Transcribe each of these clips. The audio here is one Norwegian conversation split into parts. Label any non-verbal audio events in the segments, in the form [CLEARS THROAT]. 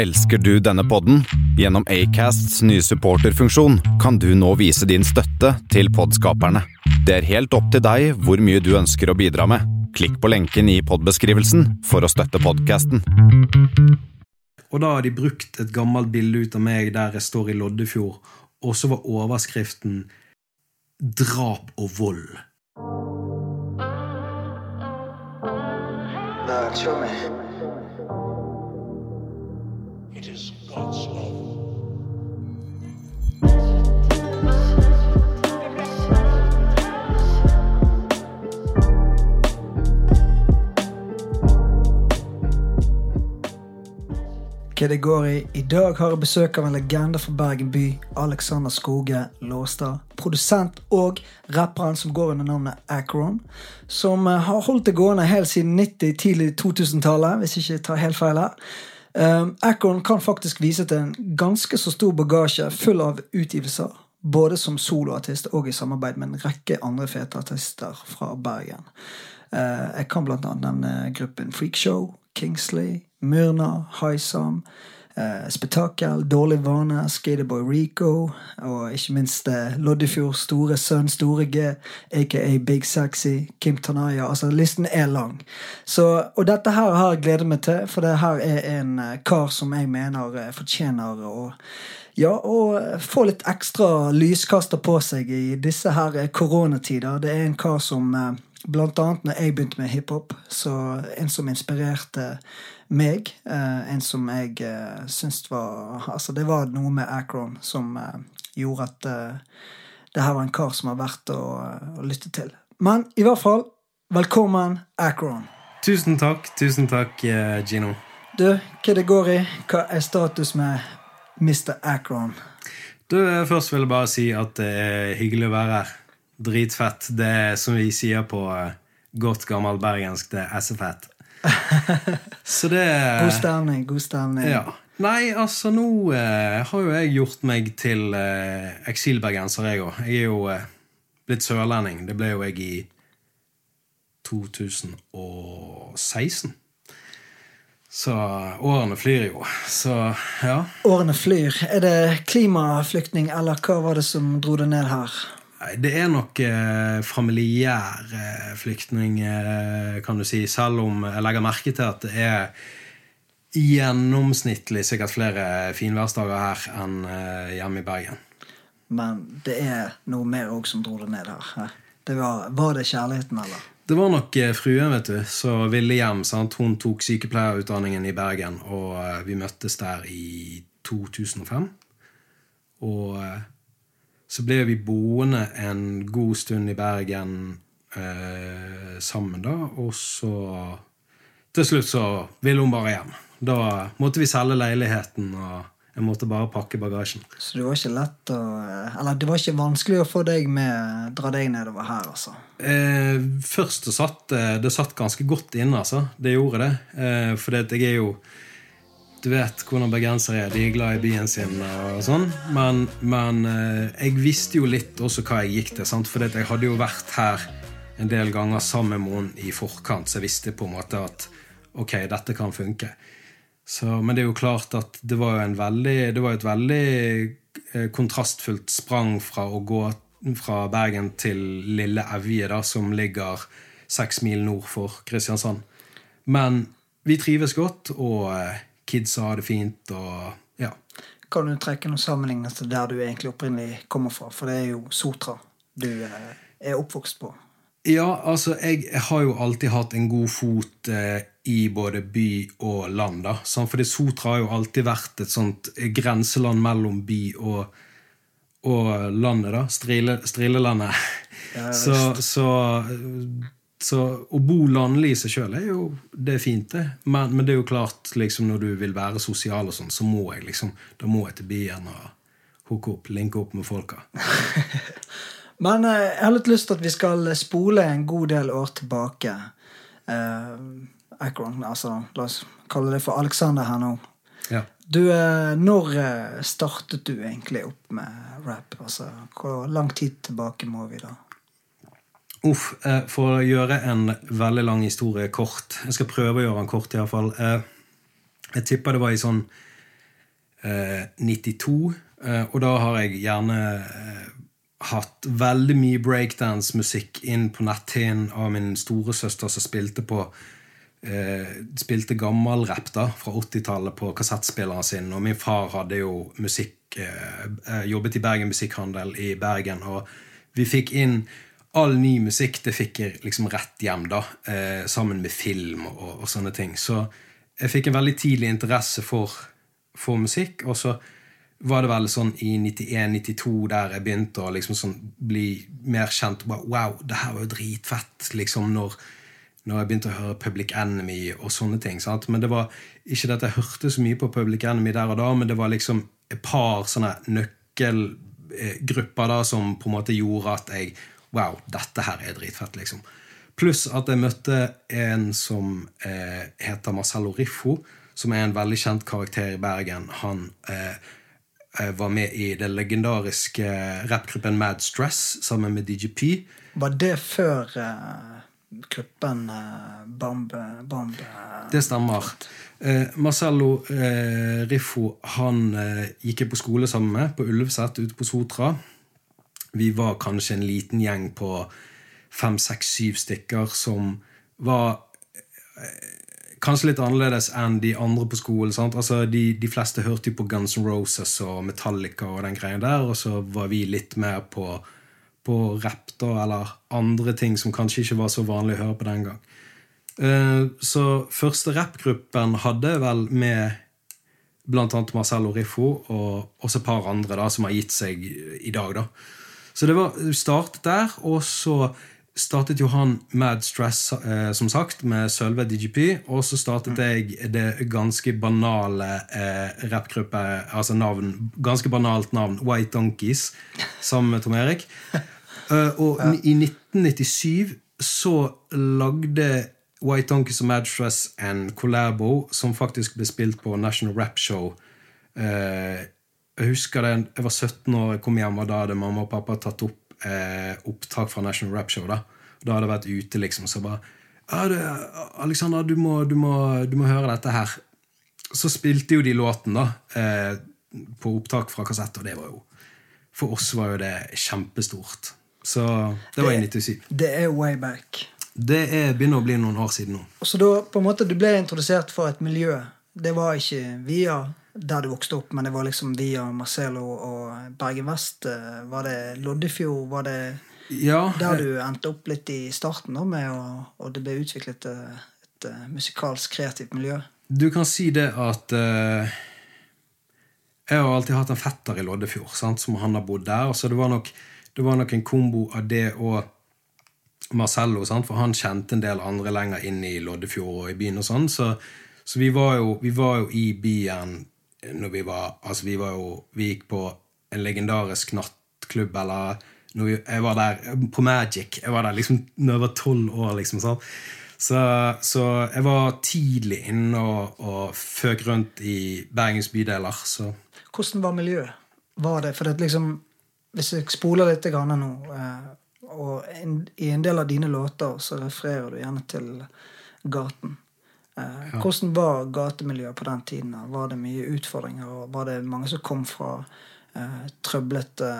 Elsker du denne podden? Gjennom Acasts nye supporterfunksjon kan du nå vise din støtte til podskaperne. Det er helt opp til deg hvor mye du ønsker å bidra med. Klikk på lenken i podbeskrivelsen for å støtte podkasten. Og da har de brukt et gammelt bilde ut av meg der jeg står i Loddefjord, og så var overskriften 'Drap og vold'. Lord, Hva det går i? I dag har jeg besøk av en legende fra Bergen by. Alexander Skoge Låstad. Produsent og rapperen som går under navnet Acron. Som eh, har holdt det gående helt siden 90-, tidlig 2000-tallet, hvis jeg ikke tar helt feil her. Um, Acron kan faktisk vise til en ganske så stor bagasje full av utgivelser. Både som soloartist og i samarbeid med en rekke andre fete artister fra Bergen. Eh, jeg kan annet nevne gruppen Freakshow, Kingsley, Myrna, Haisam, uh, Spetakkel, Dårlig vane, Skaterboy Rico og ikke minst Loddefjord, Loddefjords store sønn Store G, aka Big Sexy, Kim Tanaya. Altså, listen er lang. Så, og dette her har jeg gledet meg til, for det her er en uh, kar som jeg mener uh, fortjener å ja, og få litt ekstra lyskaster på seg i disse her koronatider. Det er en kar som Blant annet når jeg begynte med hiphop, så en som inspirerte meg. Eh, en som jeg eh, syns var Altså, det var noe med Acron som eh, gjorde at eh, det her var en kar som var verdt å, å, lytte til. Men i hvert fall, velkommen, Acron. Tusen takk, tusen takk, Gino. Du, hva det går i? Hva er status med Mr. Acron? Du, Først vil jeg bare si at det er hyggelig å være her. Dritfett. Det er som vi sier på godt gammelt bergensk, det er SFett. [LAUGHS] Så det God stemning. God stemning. Ja. Nei, altså, nå eh, har jo jeg gjort meg til eh, eksilbergenser, jeg òg. Jeg er jo eh, blitt sørlending. Det ble jo jeg i 2016. Så årene flyr jo. Så ja. Årene flyr. Er det klimaflyktning, eller hva var det som dro det ned her? Det er nok eh, eh, flyktning, eh, kan du si. Selv om jeg legger merke til at det er gjennomsnittlig sikkert flere finværsdager her enn eh, hjemme i Bergen. Men det er noe mer òg som dro det ned her. Det var, var, det kjærligheten, eller? Det var nok eh, fruen vet du, som ville hjem. Sant? Hun tok sykepleierutdanningen i Bergen, og eh, vi møttes der i 2005. Og så ble vi boende en god stund i Bergen eh, sammen, da. Og så Til slutt så ville hun bare hjem. Da måtte vi selge leiligheten, og jeg måtte bare pakke bagasjen. Så det var ikke lett å Eller det var ikke vanskelig å få deg med, dra deg nedover her, altså? Eh, først det satt det satt ganske godt inne, altså. Det gjorde det. Eh, for jeg er jo du vet hvordan bergensere er. De er glad i byen sin. og sånn. Men, men eh, jeg visste jo litt også hva jeg gikk til. Sant? For jeg hadde jo vært her en del ganger sammen med henne i forkant, så jeg visste på en måte at ok, dette kan funke. Så, men det er jo klart at det var veldig, det var et veldig eh, kontrastfullt sprang fra å gå fra Bergen til lille Evje, da, som ligger seks mil nord for Kristiansand. Men vi trives godt, og eh, kidsa har det fint. og ja. Kan du trekke noen sammenligninger til der du egentlig opprinnelig kommer fra? For det er jo Sotra du eh, er oppvokst på. Ja, altså, jeg, har jo alltid hatt en god fot eh, i både by og land. da. Sånn, fordi Sotra har jo alltid vært et sånt grenseland mellom by og, og landet, da. Strile, Strilelandet. Ja, så, så så å bo landlig i seg sjøl er jo det er fint, det. Men, men, det er jo klart, liksom, når du vil være sosial, og sånn, så må jeg liksom, da må jeg til byen og hooke opp, linke opp med folka. [LAUGHS] men eh, jeg har litt lyst til at vi skal spole en god del år tilbake. Eh, Akron, altså, la oss kalle det for Alexander her nå. Ja. Du, eh, når eh, startet du egentlig opp med rap? Altså, hvor lang tid tilbake må vi da? Uff. Eh, for å gjøre en veldig lang historie kort Jeg skal prøve å gjøre den kort, iallfall. Eh, jeg tipper det var i sånn eh, 92. Eh, og da har jeg gjerne hatt veldig mye breakdance-musikk inn på netthinnen av min storesøster som spilte på eh, spilte gammelrapp fra 80-tallet på kassettspilleren sin. Og min far hadde jo musikk eh, jobbet i Bergen Musikkhandel i Bergen. Og vi fikk inn all ny musikk. Det fikk jeg liksom rett hjem, da, eh, sammen med film og, og sånne ting. Så jeg fikk en veldig tidlig interesse for, for musikk. Og så var det vel sånn i 91-92 der jeg begynte å liksom sånn bli mer kjent. Bare, wow, det her var jo dritfett. liksom når, når jeg begynte å høre Public Enemy og sånne ting. Sant? Men det var ikke det at jeg hørte så mye på Public Enemy der og da, men det var liksom et par sånne nøkkelgrupper da som på en måte gjorde at jeg Wow, dette her er dritfett, liksom. Pluss at jeg møtte en som eh, heter Marcello Riffo, som er en veldig kjent karakter i Bergen. Han eh, eh var med i den legendariske rappgruppen Mad Stress sammen med DGP. Var det før eh, gruppen eh, Bomb, Bomb eh, Det stemmer. Eh, Marcello eh, Riffo han eh, gikk jeg på skole sammen med på Ulvset ute på Sotra. Vi var kanskje en liten gjeng på fem, seks, syv stykker som var eh, kanskje litt annerledes enn de andre på skolen. Altså, de, de fleste hørte jo på Guns N' Roses og Metallica og den greia der, og så var vi litt mer på, på rap, da, eller andre ting som kanskje ikke var så vanlig å høre på den gang. Eh, så første rappgruppen hadde vel med blant annet Marcello Riffo og også et par andre da, som har gitt seg i dag. da. Så det var startet der, og så startet jo han Mad Stress, eh, som sagt, med Sølve DGP. Og så startet Mm. jeg det ganske banale eh, rappgruppe Altså navn, ganske banalt navn, White Donkeys, sammen med Tom Erik. Uh, [LAUGHS] og i 1997 så lagde White Donkeys og Mad Stress en collabo som faktisk ble spilt på National Rap Show. Eh, jeg husker det, jeg var 17 år, jeg kom hjem, og da hadde mamma og pappa tatt opp eh, opptak fra National Rap Show. Da Da hadde jeg vært ute, liksom, så bare ja, det, 'Alexander, du må, du, må, du må høre dette her.' Så spilte jo de låten da eh, på opptak fra kassett, og det var jo For oss var jo det kjempestort. Så det var i 97. Det er way back. Det er, begynner å bli noen år siden nå. Så da på en måte du ble introdusert for et miljø. Det var ikke via der du vokste opp, men det var liksom via Marcelo og Bergen Vest. Eh, Var det Loddefjord? Var det Ja, der du endte opp litt i starten, da, med å, og det ble utviklet et, et, eh, musikalsk, kreativt miljø? Du kan si det at uh, Jeg har alltid hatt en fetter i Loddefjord sant, som han har bodd der. Så det var nok, det var nok en kombo av det og Marcello, sant, for han kjente en del andre lenger inn i Loddefjord og i byen. og sånn, Så, så vi, var jo, vi var jo i byen når vi var Altså, vi var jo Vi gikk på en legendarisk nattklubb, eller vi, Jeg var der på Magic. Jeg var der liksom når jeg var tolv år, liksom. sånn Så, så jeg var tidlig inne og, og føk rundt i Bergens bydeler. Så Hvordan var miljøet? Var det, for det liksom, Hvis jeg spoler litt nå eh, og en, I en del av dine låter så refererer du gjerne til gaten. Eh, Hvordan var gatemiljøet på den tiden? Var det mye utfordringer? og Var det mange som kom fra eh, trøblete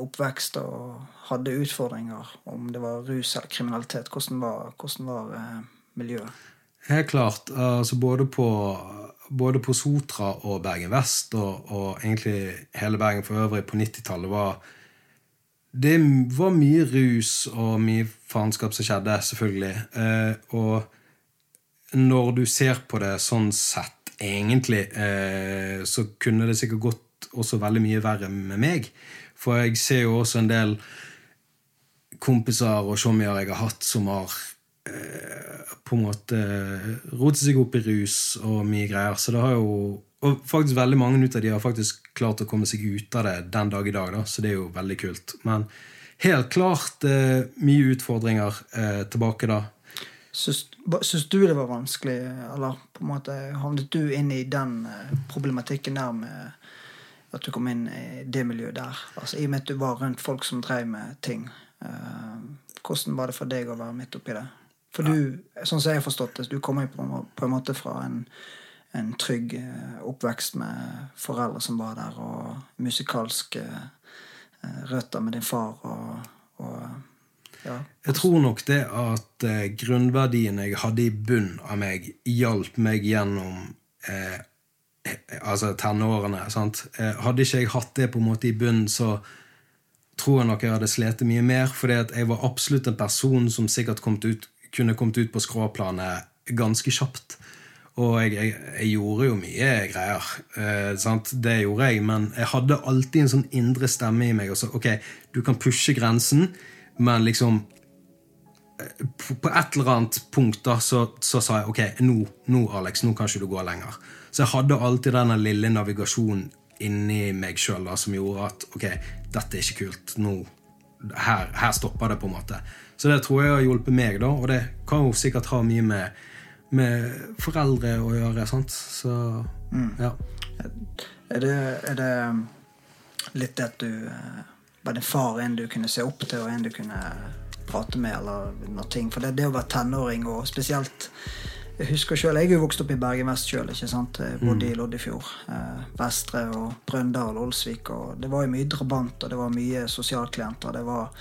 oppvekst og hadde utfordringer? Om det var rus eller kriminalitet? Hvordan var, hvordan var eh, miljøet? helt klart, altså både på, både på Sotra og Bergen Vest, og, og egentlig hele Bergen for øvrig på 90-tallet, var Det var mye rus og mye faenskap som skjedde, selvfølgelig. Eh, og når du ser på det sånn sett, egentlig, eh, så kunne det sikkert gått også veldig mye verre med meg. For jeg ser jo også en del kompiser og showmier jeg har hatt, som har eh, på en måte rotet seg opp i rus og mye greier. Så det har jo Og faktisk veldig mange av de har faktisk klart å komme seg ut av det den dag i dag, da, så det er jo veldig kult. Men helt klart eh, mye utfordringer eh, tilbake da. Syns, syns du det var vanskelig, eller på en måte havnet du inn i den eh, problematikken der med at du kom inn i det miljøet der? Altså I og med at du var rundt folk som drev med ting. Eh, hvordan var det for deg å være midt oppi det? For du, sånn som jeg har forstått det, du kommer jo på, en måte fra en, en trygg eh, oppvekst med foreldre som var der, og musikalske røtter med din far og, og Jeg tror nok det at eh, grunnverdien jeg hadde i bunn av meg, hjalp meg gjennom eh, eh, altså tenårene. sant? Eh, hadde ikke jeg hatt det på en måte i bunn, så tror jeg nok jeg hadde slitt mye mer. fordi jeg var absolutt en person som sikkert kom ut, kunne kommet ut på skråplanet ganske kjapt. Og jeg, jeg, jeg gjorde jo mye greier. Eh? Det gjorde jeg, men jeg hadde alltid en sånn indre stemme i meg. Og så, ok, Du kan pushe grensen, men liksom eh, på, et eller annet punkt da, så, så sa jeg ok, nå, nå Alex, nå kan ikke du gå lenger. Så jeg hadde alltid denne lille navigasjonen inni meg sjøl som gjorde at ok, dette er ikke kult. nå, her, her stopper det, på en måte. Så det tror jeg har hjulpet meg, da, og det kan jo sikkert ha mye med med foreldre å gjøre. sant? Så ja. Er det, er det litt det at du eh, var din far en du kunne se opp til, og en du kunne prate med, eller noe ting? For det, det å være tenåring, og spesielt Jeg husker selv, Jeg er jo vokst opp i Bergen vest sjøl. Bodde i Loddefjord. Eh, Vestre og Brøndal og Olsvik. og Det var jo mye drabant, og det var mye sosialklienter. Det var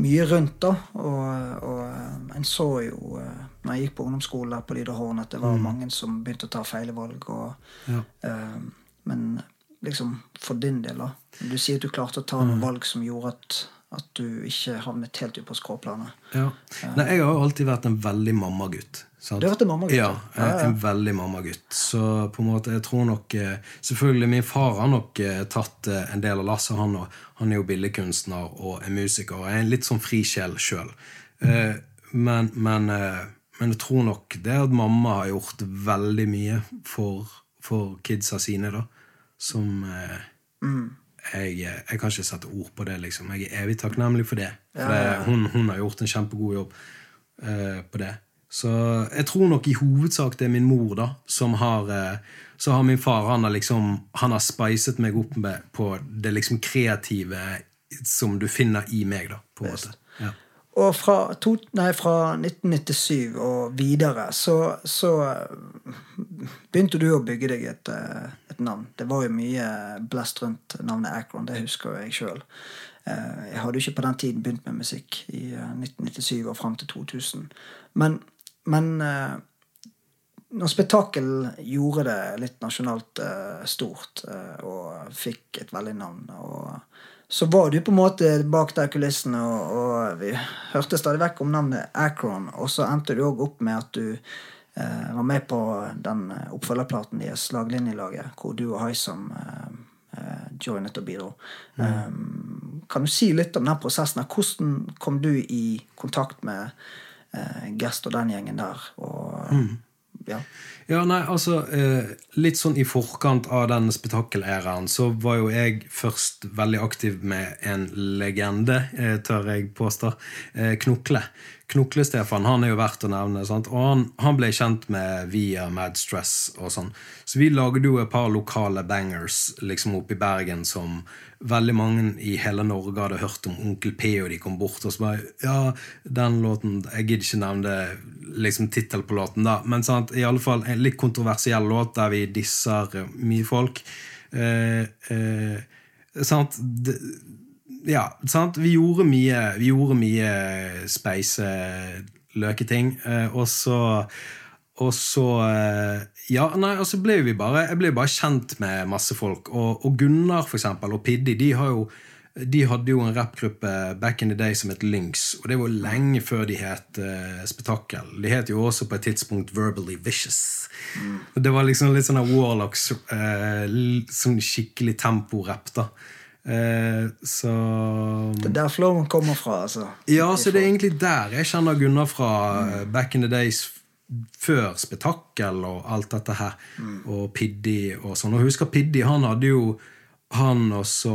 mye rundt, da. Og, og eh, en så jo eh, når jeg gikk på ungdomsskole på Lyderhorn, at det var Mm. mange som begynte å ta feile valg. Og, Ja. eh, men liksom for din del, da. Du sier at du klarte å ta Mm. noen valg som gjorde at, at du ikke havnet helt ut på skråplanet. Ja. Nei, jeg har jo alltid vært en veldig mammagutt. sant? Du har vært en mammagutt, Ja, ja. Ja, ja. en veldig mammagutt. Så på en måte, jeg tror nok eh, Selvfølgelig, min far har nok eh, tatt eh, en del av lasset. Han, han er jo billedkunstner og er musiker og er en litt sånn frisjel sjøl. Men, men, eh, men jeg tror nok det at mamma har gjort veldig mye for, for kidsa sine, da. Som eh, jeg, eh, jeg kan ikke sette ord på det, liksom. Jeg er evig takknemlig for det. For Ja, ja, det, hun, hun har gjort en kjempegod jobb eh, på det. Så jeg tror nok i hovedsak det er min mor, da, som har eh, Så har min far han har liksom Han har speiset meg opp med på det liksom kreative som du finner i meg, da, på en måte. Ja. Og fra, to, nei, fra 1997 og videre så, så begynte du å bygge deg et, eh, et navn. Det var jo mye blest rundt navnet Akron, det husker jeg sjøl. Jeg hadde jo ikke på den tiden begynt med musikk i eh, 1997 og fram til 2000. Men, men eh, når Spetakkel gjorde det litt nasjonalt eh, stort eh, og fikk et veldig navn og så var du på en måte bak der kulissene, og, og vi hørte stadig vekk om navnet Akron. Og så endte du òg opp med at du eh, var med på den oppfølgerplaten deres, Slaglinjelaget, hvor du og Haisam eh, eh, joinet og bidro. Um, kan du si litt om den prosessen? Hvordan kom du i kontakt med eh, Gest og den gjengen der? Og, ja. Ja, nei, altså eh, Litt sånn i forkant av den spetakkelæraen så var jo jeg først veldig aktiv med en legende, eh, tør jeg påstå. Eh, Knokle. Knokle-Stefan han er jo verdt å nevne. Sant? Og han, han ble kjent med via Mad Stress og sånn. Så vi lagde jo et par lokale bangers liksom oppe i Bergen som veldig mange i hele Norge hadde hørt om Onkel P, og de kom bort og så bare Ja, den låten Jeg gidder ikke nevne liksom tittelen på låten, da, men sant, i alle fall en litt kontroversiell låt der vi disser mye folk. Eh, eh, sant? Det, ja, sant? Vi gjorde mye Vi gjorde mye speiseløketing. Eh, og så Og så eh, Ja, nei, og så ble vi bare Jeg ble bare kjent med masse folk. Og, og Gunnar for eksempel, og Piddi de har jo de hadde jo en rappgruppe back in the day som het Lynx. Og det var lenge før de het uh, Spetakkel. De het jo også på et tidspunkt Verbally Vicious. Og det var liksom litt sånn Warlocks uh, Sånn skikkelig temporapp, da. Eh, så Det er der flowen kommer fra, altså. Ja, så det er egentlig der jeg kjenner Gunnar fra mm. back in the days før Spetakkel og alt dette her. Og Piddi og sånn. Og husker Piddi, han hadde jo Han og så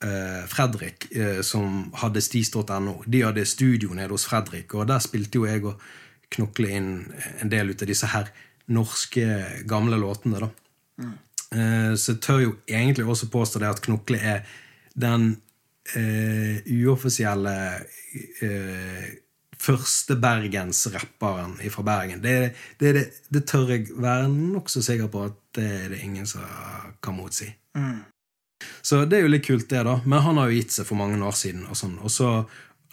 eh, Fredrik, eh, som hadde stis.no. De hadde studio nede hos Fredrik, og der spilte jo jeg og Knokle inn en del ut av disse her norske gamle låtene, da. Eh, Så jeg tør jo egentlig også påstå det at Knokle er den uh, uoffisielle uh, første bergensrapperen fra Bergen. Det, det, det, det tør jeg være nokså sikker på at det er det ingen som kan motsi. Så det er jo litt kult, det, da. Men han har jo gitt seg for mange år siden. Og sånn. Og så,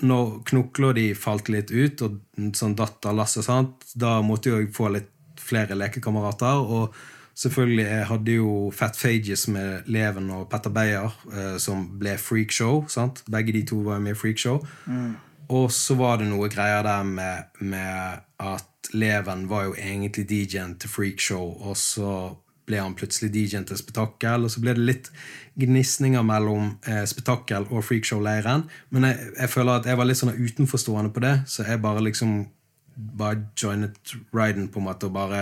når knokla de falt litt ut, og sånn datter Lasse, sant? da måtte jo jeg få litt flere lekekamerater. Og selvfølgelig jeg hadde jo Fat Fages med Leven og Petter Beyer, eh, som ble Freakshow. sant? Begge de to var jo med i Freakshow. Og så var det noe greier der med, med at Leven var jo egentlig DJ-en til Freakshow, og så ble han plutselig DJ-en til Spetakkel, og så ble det litt gnisninger mellom eh, Spetakkel og Freakshow-leiren. Men jeg, jeg føler at jeg var litt sånn utenforstående på det, så jeg bare liksom bare joinet riden på en måte og bare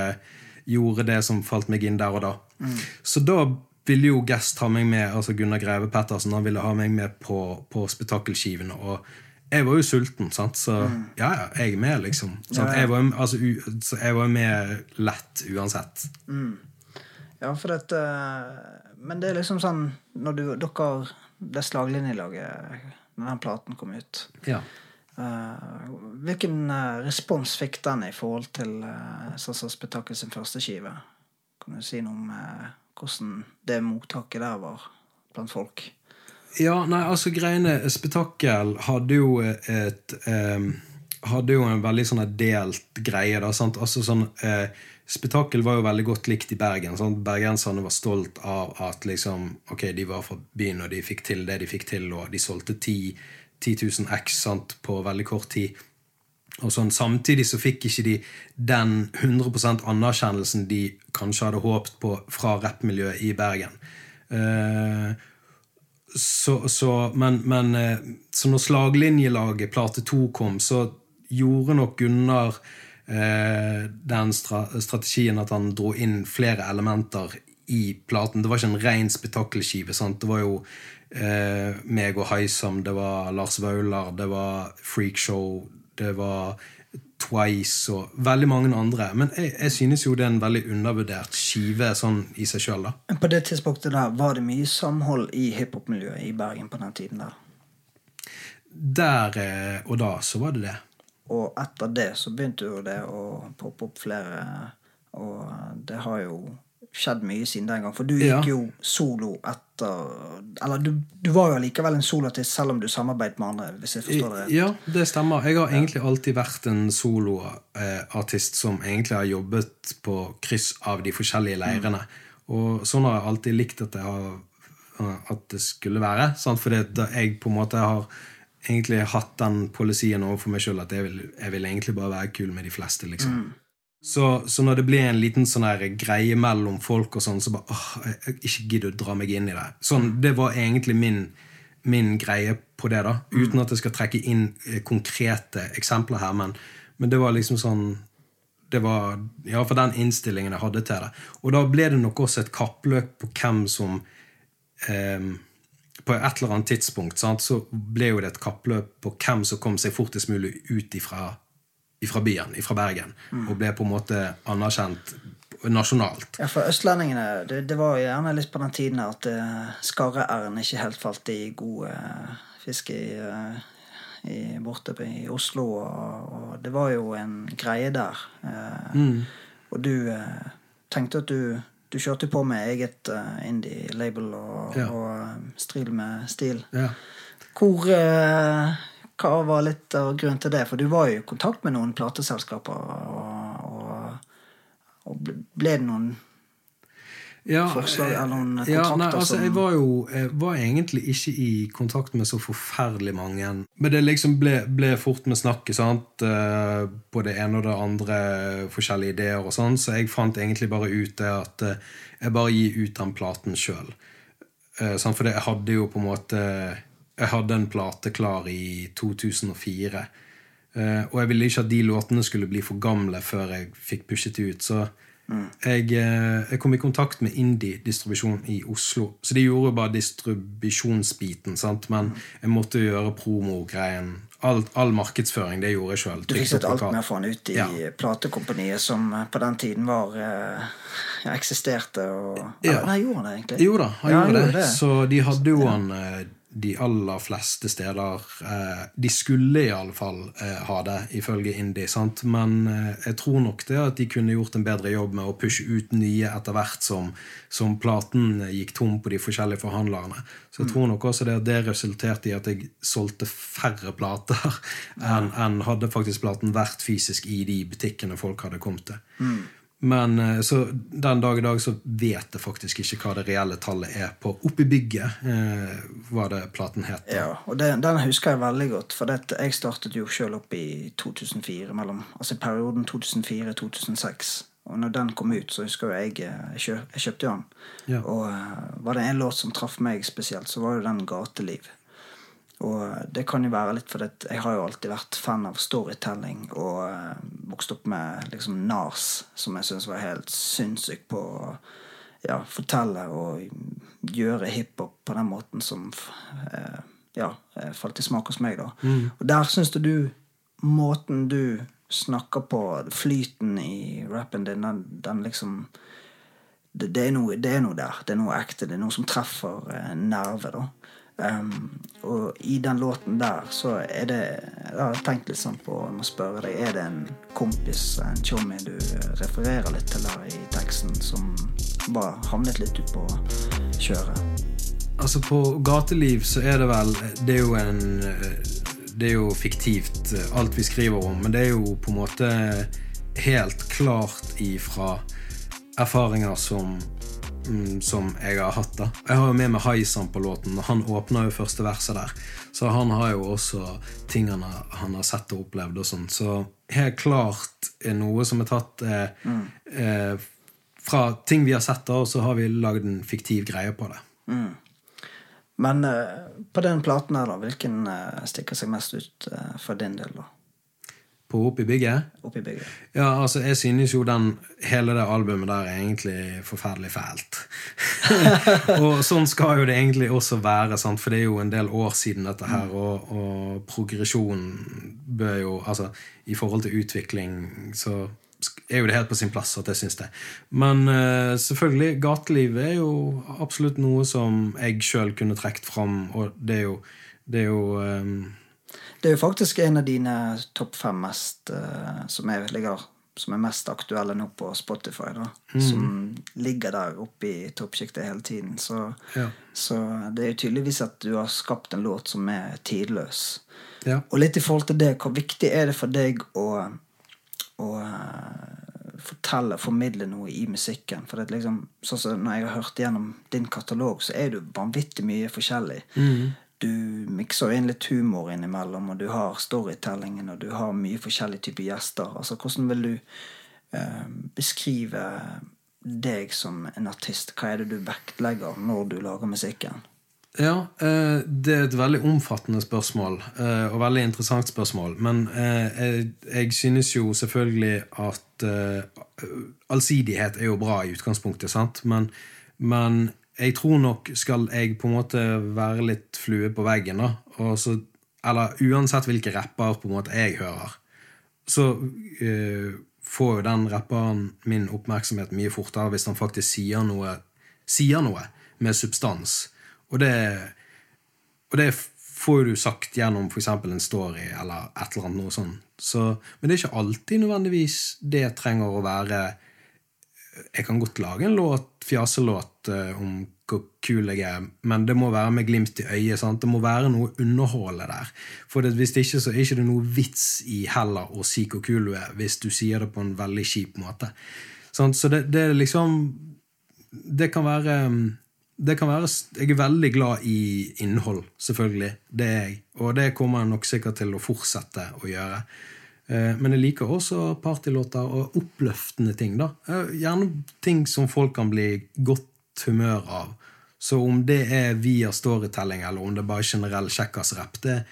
gjorde det som falt meg inn der og da. Så da ville jo Guest ha meg med, altså Gunnar Greve Pettersen han ville ha meg med på, på spetakkelskivene. Og jeg var jo sulten, sant? så ja, ja, jeg er med, liksom. Ja, Jeg, var, altså, så jeg var med lett uansett. Ja, for dette Men det er liksom sånn Når du, dere Det slaglinjelaget Når den platen kom ut Ja. Eh, Hvilken eh, respons fikk den i forhold til uh, sånn Spetakkel sin første skive? Kan du si noe om eh, hvordan det mottaket der var blant folk? Ja, nei, altså greiene Spetakkel hadde jo et um, Hadde jo en veldig sånn delt greie. da, sant? Altså sånn uh, Spetakkel var jo veldig godt likt i Bergen. Sant? Bergenserne var stolt av at liksom, ok, de var fra byen, og de fikk til det de fikk til, og de solgte 10, 10 000 X sant, på veldig kort tid. Og sånn, Samtidig så fikk ikke de den 100% anerkjennelsen de kanskje hadde håpet på fra rappmiljøet i Bergen. Uh, så, så, men, men eh, så når slaglinjelaget plate 2 kom, så gjorde nok Gunnar eh, den stra strategien at han dro inn flere elementer i platen. Det var ikke en ren spetakkelskive. Det var jo eh, meg og Heisam, det var Lars Vaular, det var Freakshow, det var Twice og veldig mange andre. Men jeg, jeg synes jo det er en veldig undervurdert skive sånn i seg sjøl. På det tidspunktet der var det mye samhold i hiphop-miljøet i Bergen på den tiden der. Der eh, og da så var det det. Og etter det så begynte jo det å poppe opp flere, og det har jo skjedd mye siden den gang. For du gikk jo solo etter Eller du, du var jo allikevel en soloartist selv om du samarbeidet med andre, hvis jeg forstår det rett. Ja, det stemmer. Jeg har egentlig alltid vært en soloartist som egentlig har jobbet på kryss av de forskjellige leirene. Og sånn har jeg alltid likt at, har, at det skulle være. Sant? Fordi jeg på en måte har egentlig hatt den polisien overfor meg sjøl at jeg vil, jeg vil egentlig bare være kul med de fleste. liksom. Så, så når det blir en liten sånn greie mellom folk, og sånn, så bare åh, jeg, ikke gidder å dra meg inn i det. Sånn, Det var egentlig min, min greie på det, da. Uten at jeg skal trekke inn eh, konkrete eksempler her. Men, men det var liksom sånn det var ja, for den innstillingen jeg hadde til det. Og da ble det nok også et kappløp på hvem som eh, På et eller annet tidspunkt sant, så ble jo det et kappløp på hvem som kom seg fortest mulig ut ifra, ifra byen, ifra Bergen. Og ble på en måte anerkjent nasjonalt. Ja, for østlendingene Det, det var gjerne litt på den tiden at uh, skarre-r-en ikke helt falt i god uh, fisk i, uh, i, borte på, i Oslo. Og, og det var jo en greie der. Eh, Og du eh, tenkte at du du kjørte på med eget uh, indie-label og, Ja. og eh, stril med stil. Ja. Hvor eh, Hva var litt av grunnen til det? For du var jo i kontakt med noen plateselskaper. Og, og, og ble- det noen Ja, Forslag eh, eller noen ja, kontrakter nei, altså, Jeg var jo jeg var egentlig ikke i kontakt med så forferdelig mange. Men det liksom ble, ble fort med snakket, sant? eh, på det ene og det andre, forskjellige ideer og sånn, så jeg fant egentlig bare ut det at eh, jeg bare gir ut den platen sjøl. For jeg hadde jo på en måte Jeg hadde en plate klar i 2004. Eh, og jeg ville ikke at de låtene skulle bli for gamle før jeg fikk pushet det ut. Så jeg, eh, jeg kom i kontakt med Indie-distribusjon i Oslo. Så de gjorde jo bare distribusjonsbiten. sant? Men jeg måtte gjøre promogreien. All, all markedsføring, det gjorde jeg sjøl. Du fikset alt med å få den ut i Ja. platekompaniet som eh, på den tiden var ja, eksisterte og Ja. Nei, gjorde han det egentlig? Jo da, han Ja, gjorde han det. Så de hadde jo han de aller fleste steder eh, De skulle i alle fall eh, ha det, ifølge Indie. Sant? Men eh, jeg tror nok det at de kunne gjort en bedre jobb med å pushe ut nye etter hvert som, som platen gikk tom på de forskjellige forhandlerne. Så jeg tror nok også det at det resulterte i at jeg solgte færre plater enn enn hadde faktisk platen vært fysisk i de butikkene folk hadde kommet til. Men eh, så den dag i dag så vet jeg faktisk ikke hva det reelle tallet er på Oppi bygget, eh, hva det platen het. Ja, og den, den husker jeg veldig godt. For det, jeg startet jo sjøl opp i 2004, mellom, altså perioden 2004-2006. Og når den kom ut, så husker jeg jeg, eh, jeg kjøpte den. Ja. Og eh, var det en låt som traff meg spesielt, så var det den 'Gateliv'. Og eh, det kan jo være litt fordi jeg har jo alltid vært fan av storytelling og eh, vokst opp med liksom NARS, som jeg syns var helt sinnssyk på å ja, fortelle og gjøre hiphop på den måten som eh, ja, falt i smak hos meg. da. Og der syns du måten du snakker på, flyten i rappen din, den, den liksom det, det, er noe, det er noe der. Det er noe ekte. Det er noe som treffer nerve. da. Um, og i den låten der så er det Jeg har tenkt litt sånn på å spørre deg Er det en kompis, en tjommi, du refererer litt til der i teksten, som bare havnet litt ut på kjøret? Altså På gateliv så er det vel Det er jo en Det er jo fiktivt, alt vi skriver om, men det er jo på en måte helt klart ifra erfaringer som mm, som jeg har hatt. da Jeg har jo med meg Haisan på låten, og han åpner jo første verset der. Så han har jo også tingene han har sett og opplevd. og sånn Så helt klart er noe som er tatt eh, eh, fra ting vi har sett, da, og så har vi lagd en fiktiv greie på det. Men eh, på den platen her, da, hvilken eh, stikker seg mest ut eh, for din del, da? På Opp i bygget? Oppi bygget? Ja, altså, jeg synes jo den, hele det albumet der er egentlig forferdelig fælt. [LAUGHS] og sånn skal jo det egentlig også være, sant? for det er jo en del år siden dette her, og, og progresjonen bør jo Altså, i forhold til utvikling så er jo det helt på sin plass at jeg syns det. Men uh, selvfølgelig, gateliv er jo absolutt noe som jeg sjøl kunne trukket fram, og det er jo, det er jo eh, Det er jo faktisk en av dine topp fem mest eh, som, er, ligger, som er mest aktuelle nå på Spotify. da Som ligger der oppe i toppsjiktet hele tiden. Så, Ja. så det er jo tydeligvis at du har skapt en låt som er tidløs. Ja. Og litt i forhold til det, hvor viktig er det for deg å, å eh, fortelle, formidle noe i musikken? For det liksom, sånn som Når jeg har hørt gjennom din katalog, så er det vanvittig mye forskjellig. Du mikser inn litt humor innimellom, og du har storytellingen, og du har mye forskjellige typer gjester. Altså, Hvordan vil du eh, beskrive deg som en artist? Hva er det du vektlegger når du lager musikken? Ja, eh, det er et veldig omfattende spørsmål, eh, og veldig interessant spørsmål. Men eh, jeg, jeg synes jo selvfølgelig at eh, allsidighet er jo bra i utgangspunktet, sant? Men, men jeg tror nok skal jeg på en måte være litt flue på veggen, da, og så, eller uansett hvilke rapper på en måte jeg hører, så uh, får jo den rapperen min oppmerksomhet mye fortere hvis han faktisk sier noe, sier noe med substans. Og det, og det får du sagt gjennom f.eks. en story eller et eller annet noe sånt. Så, men det er ikke alltid nødvendigvis det trenger å være Jeg kan godt lage en låt, fjaselåt eh, om hvor kul jeg er, men det må være med glimt i øyet. Sant? Det må være noe underholdende der. For det, hvis det ikke, så er ikke det noe vits i heller å si hvor kul du er, hvis du sier det på en veldig kjip måte. Sant? Så det, det er liksom Det kan være det kan være, Jeg er veldig glad i innhold, selvfølgelig. Det er jeg. Og det kommer jeg nok sikkert til å fortsette å gjøre. Eh, Men jeg liker også partylåter og oppløftende ting. da. Eh, Gjerne ting som folk kan bli godt humør av. Så om det er via storytelling, eller om det er bare generell kjekkasrapp det,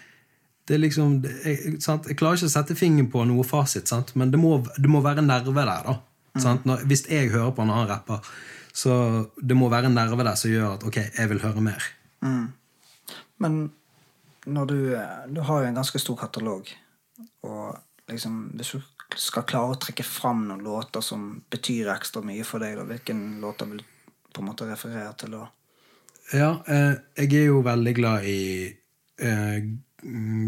det er liksom, jeg, jeg klarer ikke å sette fingeren på noe fasit, sant? men det må, det må være nerve der. da. Sant? Når, hvis jeg hører på en annen rapper, så det må være en nerve der som gjør at ok, jeg vil høre mer. Men når du, du har jo en ganske stor katalog, og liksom, hvis du skal klare å trekke fram noen låter som betyr ekstra mye for deg, da, hvilken låter vil du på en måte referere til da? Ja, eh, jeg er jo veldig glad i eh, mm,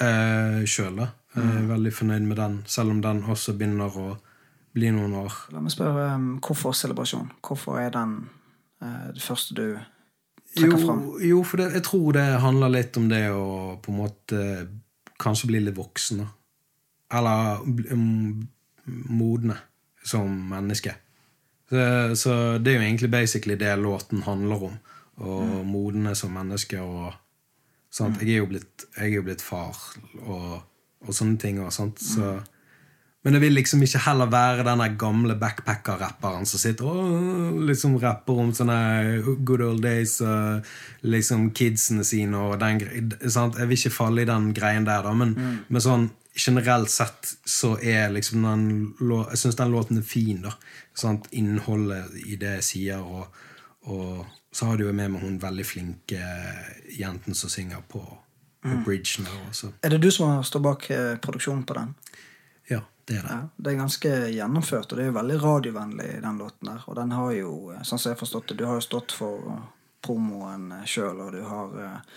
eh, sjøl, da. Er veldig fornøyd med den, selv om den også begynner å bli noen år. La meg spørre um, hvorfor celebrasjon? Hvorfor er den eh, det første du trekker fram? Jo, jo for det, jeg tror det handler litt om det å på en måte kanskje bli litt voksne. Eller mm, modne som menneske. Så, så det er jo egentlig basically det låten handler om. Å modne som menneske og sant? Jeg er jo blitt, er jo blitt far og, og sånne ting. Og, sant? Så, men jeg vil liksom ikke heller være den gamle backpacker-rapperen som sitter og liksom rapper om sånne good old days og liksom kidsene sine og den sant? Jeg vil ikke falle i den greien der, da, men, men sånn generelt sett så er liksom den Jeg syns den låten er fin, da. Sant? Innholdet i det jeg sier, og, og så har du jo med meg hun veldig flinke jenten som synger på, på bridgen. Er det du som stått bak eh, produksjonen på den? Ja, det er det. Ja, det er ganske gjennomført, og det er jo veldig radiovennlig, den låten der. Og den har jo, sånn som jeg har forstått det, du har jo stått for promoen sjøl, og du har eh,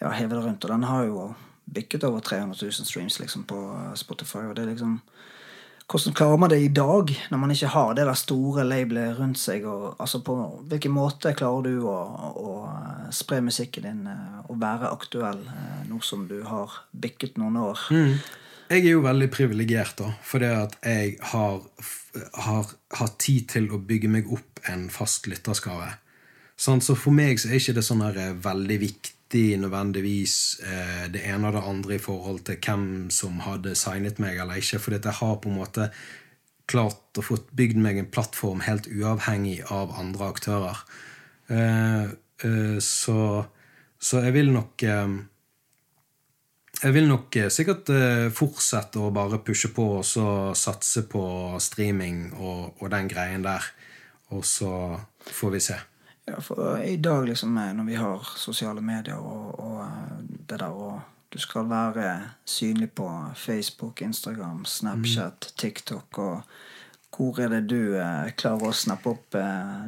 ja, hevet det rundt. Og den har jo bikket over 300 000 streams liksom på Spotify, og det er liksom hvordan klarer man det i dag, når man ikke har det der store labelet rundt seg? Og, altså på Hvilken måte klarer du å, å eh, spre musikken din eh, og være aktuell nå som du har bikket noen år? Jeg er jo veldig privilegert, da, fordi at jeg har, har hatt tid til å bygge meg opp en fast lytterskare. Sånn, så for meg så er ikke det sånn her eh, veldig viktig nødvendigvis eh, det ene og det andre i forhold til hvem som hadde signet meg eller ikke, fordi jeg har på en måte klart å få bygd meg en plattform helt uavhengig av andre aktører. Eh, eh, så, så jeg vil nok eh, jeg vil nok eh, sikkert eh, fortsette å bare pushe på og så satse på streaming og, og den greien der. Og så får vi se. Ja, for i dag, liksom, eh, når vi har sosiale medier og, og det der og du skal være synlig på Facebook, Instagram, Snapchat, TikTok og Hvor er det du klarer å snappe opp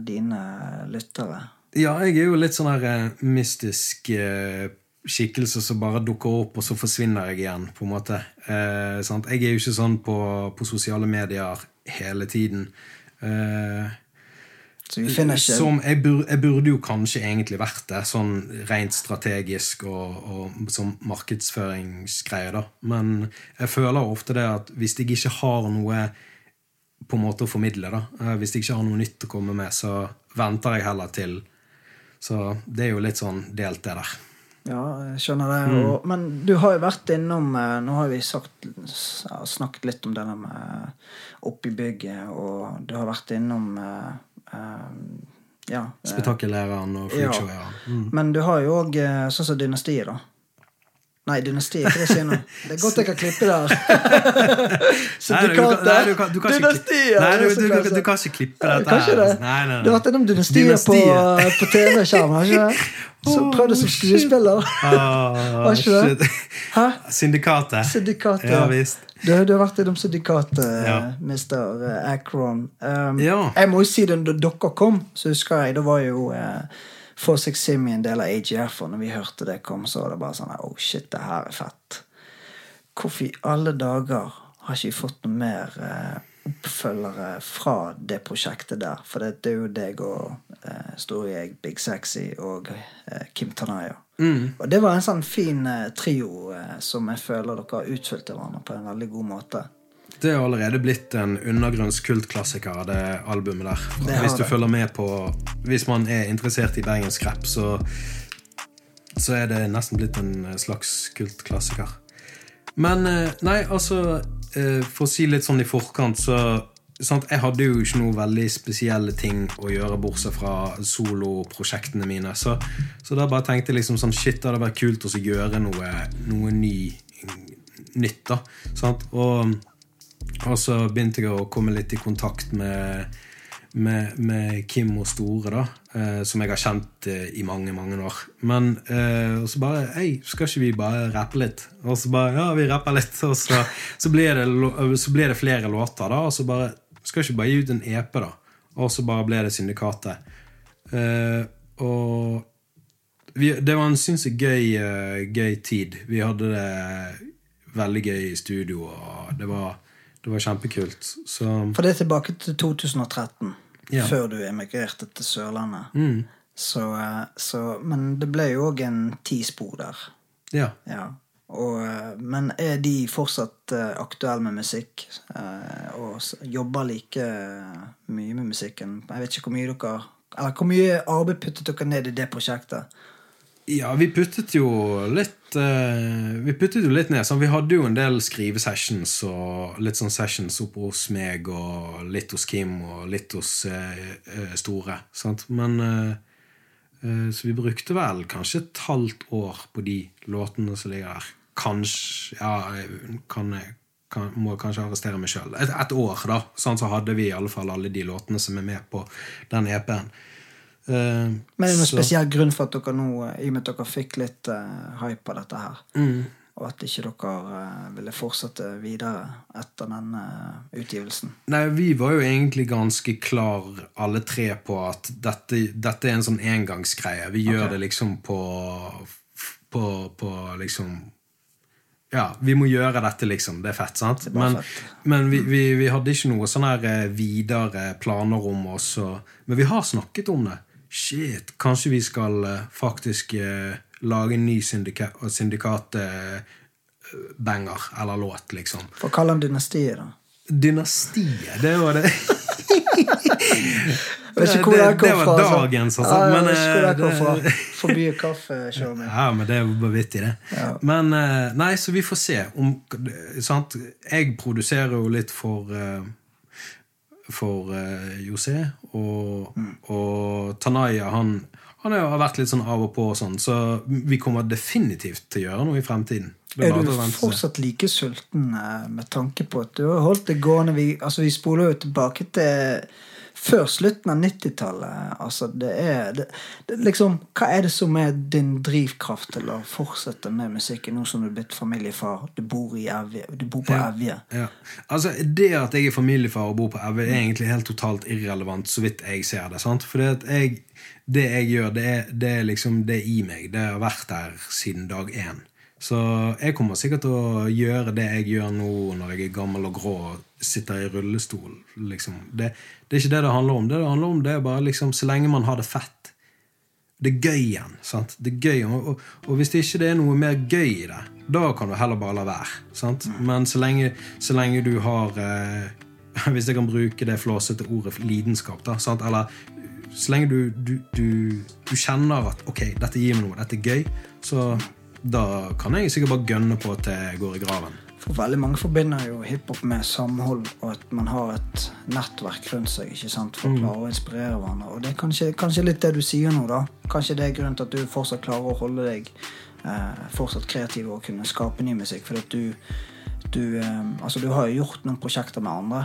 dine lyttere? Ja, jeg er jo litt sånn her mystisk skikkelse som bare dukker opp, og så forsvinner jeg igjen. på en måte. Eh? Jeg er jo ikke sånn på, på sosiale medier hele tiden. Eh, Så vi finner ikke Som jeg, bur, jeg burde jo kanskje egentlig vært det, sånn rent strategisk og, og som markedsføringsgreier, da. Men jeg føler ofte det at hvis jeg ikke har noe på en måte å formidle, da, eh, hvis jeg ikke har noe nytt å komme med, så venter jeg heller til. Så det er jo litt sånn delt, det der. Ja, jeg skjønner det. Og, men du har jo vært innom eh, Nå har vi sagt, snakket litt om det der med oppi bygget, og du har vært innom eh, Ja. Spetakkelæreren og Ja. freakshow-læreren. Mm. Men du har jo òg sånn som Dynastiet, da. Nei, Dynastiet, er det jeg nå? Det er godt jeg kan klippe der. [LAUGHS] Nei, du kan- nei, du kan- du kan ikke- Dynastiet! Nei, du, du, du, du kan ikke klippe dette Kanskje her. det? altså. Nei, nei, nei. Du har vært innom Dynastiet Dynastiet. på TV-skjermen, har ikke det? [LAUGHS] Så Åh, prøvde som skuespiller. [LAUGHS] Ah, Var ikke det? Hæ? Syndikatet. Syndikatet. Ja visst. Du, du har vært innom syndikatet, Ja. Mr. Akron. Um, Ja. Jeg må jo si det, da dere kom, så husker jeg, da var jo uh, For Six Simi en del av AGF, og når vi hørte det kom, så var det bare sånn Oh shit, det her er fett. Hvorfor i alle dager har ikke vi fått noe mer eh, oppfølgere fra det prosjektet der? For det, det er jo deg og uh, Storjeg, Big Sexy og eh, Kim Tanaya. Og det var en sånn fin eh, trio eh, som jeg føler dere har utfylt til hverandre på en veldig god måte. Det er allerede blitt en undergrunnskultklassiker, det albumet der. Det hvis du det. følger med på Hvis man er interessert i bergensk rap, så, så er det nesten blitt en slags kultklassiker. Men eh, nei, altså eh, For å si litt sånn i forkant, så sant, Jeg hadde jo ikke noe veldig spesielle ting å gjøre, bortsett fra soloprosjektene mine. Så, så da bare tenkte jeg liksom sånn Shit, det hadde vært kult å gjøre noe, noe ny, nytt. da sant? Og og så begynte jeg å komme litt i kontakt med, med, med Kim og Store, da, eh, som jeg har kjent eh, i mange, mange år. Men eh, og så bare Hei, skal ikke vi bare rappe litt? Og så bare Ja, vi rapper litt. Og så, så, blir det, så blir det flere låter, da. Og så bare Skal ikke bare gi ut en EP, da? Og så bare ble det Syndikatet. Eh, og vi, det var en sinnssykt gøy, uh, gøy tid. Vi hadde det veldig gøy i studio, og det var, det var kjempekult. Så For det er tilbake til 2013, Ja. før du emigrerte til Sørlandet. mm, Så, eh, så, men det ble jo òg en tispor der. ja. Ja. Og, eh, men er de fortsatt eh, aktuelle med musikk? og jobber like mye med musikken? Jeg vet ikke hvor mye dere Eller hvor mye arbeid puttet dere ned i det prosjektet? Ja, vi puttet jo litt uh, Vi puttet jo litt ned. Sånn, vi hadde jo en del skrivesessions og litt sånn sessions oppe hos meg og litt hos Kim og litt hos eh, Store. Sant? Men uh, Så vi brukte vel kanskje et halvt år på de låtene som ligger der. Kanskje Ja, kan, kan, må kanskje arrestere meg sjøl. Et, et år, da. Sånn så hadde vi i alle fall alle de låtene som er med på den EP-en. Eh, Men er det noen så- spesiell grunn for at dere nå, eh, i og med at dere fikk litt uh, hype av dette her, Mm. og at ikke dere uh, ville fortsette videre etter eh, utgivelsen? Nei, Vi var jo egentlig ganske klar alle tre på at dette, dette er en sånn engangsgreie. Vi gjør Ok. det liksom på, på, på liksom Ja, vi må gjøre dette, liksom. Det er fett, sant? Er Men, fett. men vi, vi, vi hadde ikke noe sånn her videre planer om oss. Og, men vi har snakket om det. Shit, kanskje vi skal eh, faktisk eh, lage en ny syndika syndikat-banger eller låt, liksom. For å kalle den dynastiet, da. Dynastiet, det var det [LAUGHS] det, det kom det var altså. dagens, altså. Ja, Men, hvor det eh, det- Forby kaffeshowet mitt. Ja, men det er jo bare vittig, det. Ja. Men eh, Nei, så vi får se. Om, sant? Jeg produserer jo litt for eh, For eh, José. Og, Mm. og Tanaya, han, han har vært litt sånn av og på, og sånn, så vi kommer definitivt til å gjøre noe i fremtiden. Er du fortsatt like sulten eh, med tanke på at du har holdt det gående? Vi, altså, vi spoler jo tilbake til før slutten av 90-tallet. Altså, det er det, det, liksom, Hva er det som er din drivkraft til å fortsette med musikken nå som du er blitt familiefar? Du bor, i Evje, du bor på. Evje. Ja. Altså, Det at jeg er familiefar og bor på Evje, er egentlig helt totalt irrelevant, så vidt jeg ser det. sant? For det, jeg, gjør, det er, det er liksom det i meg. Det har vært der siden dag én. Så jeg kommer sikkert til å gjøre det jeg gjør nå når jeg er gammel og grå og sitter i rullestol. liksom. Det, det er ikke det det handler om. Det det handler om, det er bare liksom, så lenge man har det fett. Det er gøy igjen. sant? Det er gøy, og, og, og hvis det ikke er noe mer gøy i det, da kan du heller bare la være. sant? Men så lenge, så lenge du har eh, [LAUGHS] Hvis jeg kan bruke det flåsete ordet lidenskap, da, sant? eller så lenge du, du, du, du kjenner at ok, dette gir meg noe, dette er gøy, så da kan jeg sikkert bare gønne på at jeg går i graven. For veldig mange forbinder jo hiphop med samhold, og at man har et nettverk rundt seg ikke sant, for å klare å inspirere hverandre. Og det er kanskje, kanskje litt det du sier nå, da. Kanskje det er grunnen til at du fortsatt klarer å holde deg eh, fortsatt kreativ og kunne skape ny musikk. For at du, du eh, Altså, du har jo gjort noen prosjekter med andre,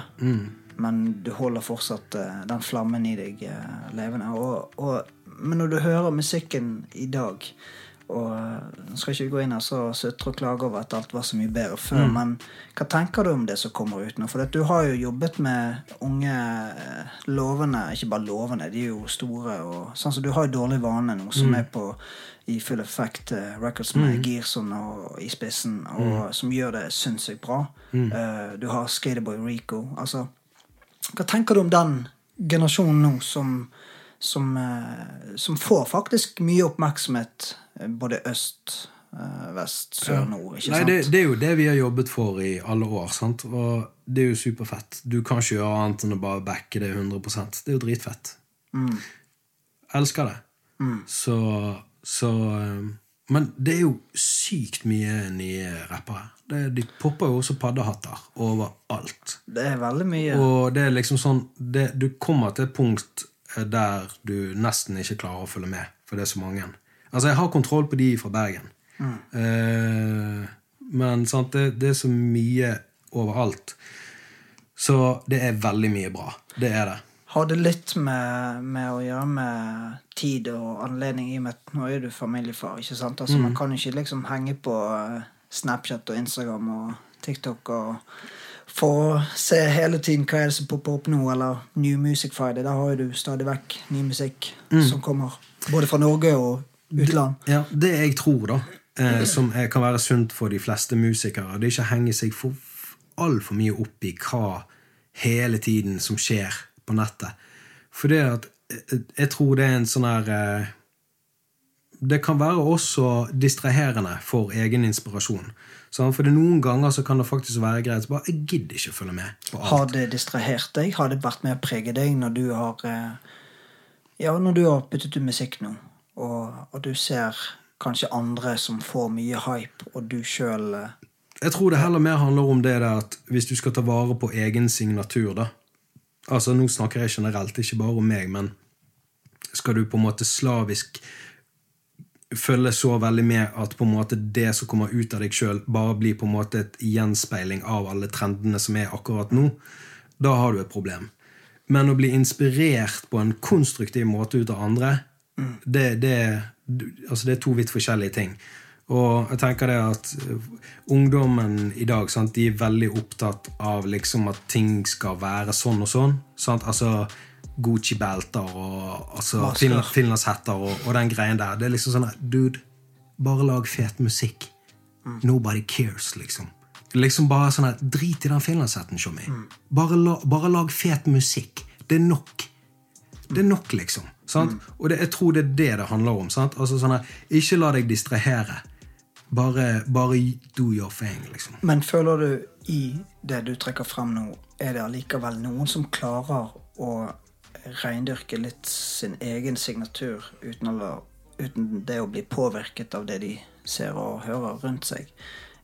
men du holder fortsatt eh, den flammen i deg eh, levende. Og, og, men når du hører musikken i dag og eh, Nå skal ikke vi gå inn her så sutre og klage over at alt var så mye bedre før, men hva tenker du om det som kommer ut nå? For du har jo jobbet med unge eh, lovende Ikke bare lovende, de er jo store. Og, sånn så Du har jo Dårlig vane nå, som er på i full effect eh, records med Girson og, i spissen, og som gjør det sinnssykt bra. Uh, du har Skaterboy Rico. Altså, hva tenker du om den generasjonen nå som, som, eh, som får faktisk mye oppmerksomhet eh, både øst, eh, vest, sør, nord? ikke Nei, sant? det, det er jo det vi har jobbet for i alle år. sant? Og det er jo superfett. Du kan ikke gjøre annet enn å bare backe det 100 Det er jo dritfett. Mm. Elsker det. Så, så um, Men det er jo sykt mye nye rappere. Det, de popper jo også paddehatter overalt. Det er veldig mye. Og det er liksom sånn det, Du kommer til et punkt der du nesten ikke klarer å følge med, for det er så mange. Altså, jeg har kontroll på de fra Bergen. Eh, men sant, det, det er så mye overalt. Så det er veldig mye bra. Det er det. Har det litt med, med å gjøre med tid og anledning i og med at nå er du familiefar, ikke sant? Altså, Man kan ikke liksom henge på eh, Snapchat og Instagram og TikTok og For å se hele tiden hva er det som popper opp nå, eller New Music Friday, der har du stadig vekk ny musikk som kommer. Både fra Norge og utland. Ja, Det jeg tror, da, eh, som er, kan være sunt for de fleste musikere, det er ikke å henge seg for altfor mye opp i hva hele tiden som skjer på nettet. For det at eh, Jeg tror det er en sånn her eh, Det kan være også distraherende for egen inspirasjon. Sant? For det noen ganger så kan det faktisk være greit så bare, Jeg gidder ikke å følge med på alt. Har det distrahert deg? Har det vært med å prege deg når du har eh, Ja, når du har byttet ut musikk nå, og, og du ser kanskje andre som får mye hype, og du sjøl Jeg tror det heller mer handler om det der at hvis du skal ta vare på egen signatur, da Altså, nå snakker jeg generelt, ikke bare om meg, men skal du på en måte slavisk følge så veldig med at på en måte det som kommer ut av deg sjøl, bare blir på en måte et gjenspeiling av alle trendene som er akkurat nå, da har du et problem. Men å bli inspirert på en konstruktiv måte ut av andre, det, det, altså det er to vidt forskjellige ting. Og jeg tenker det at ungdommen i dag sant, de er veldig opptatt av liksom at ting skal være sånn og sånn. Sant? Altså Gucci-belter og altså, finlandshetter og, og den greien der. Det er liksom sånn Dude, bare lag fet musikk. Nobody cares, liksom. Liksom bare sånn at, Drit i den finlandshetten, Tjommi. Bare, la, bare lag fet musikk. Det er nok. Det er nok, liksom. Sant? Og det, jeg tror det er det det handler om. Sant? Altså sånn at, Ikke la deg distrahere. Bare, bare do your thing, liksom. Men føler du i det du trekker frem nå, er det allikevel noen som klarer å reindyrke litt sin egen signatur uten, la, uten det å bli påvirket av det de ser og hører rundt seg?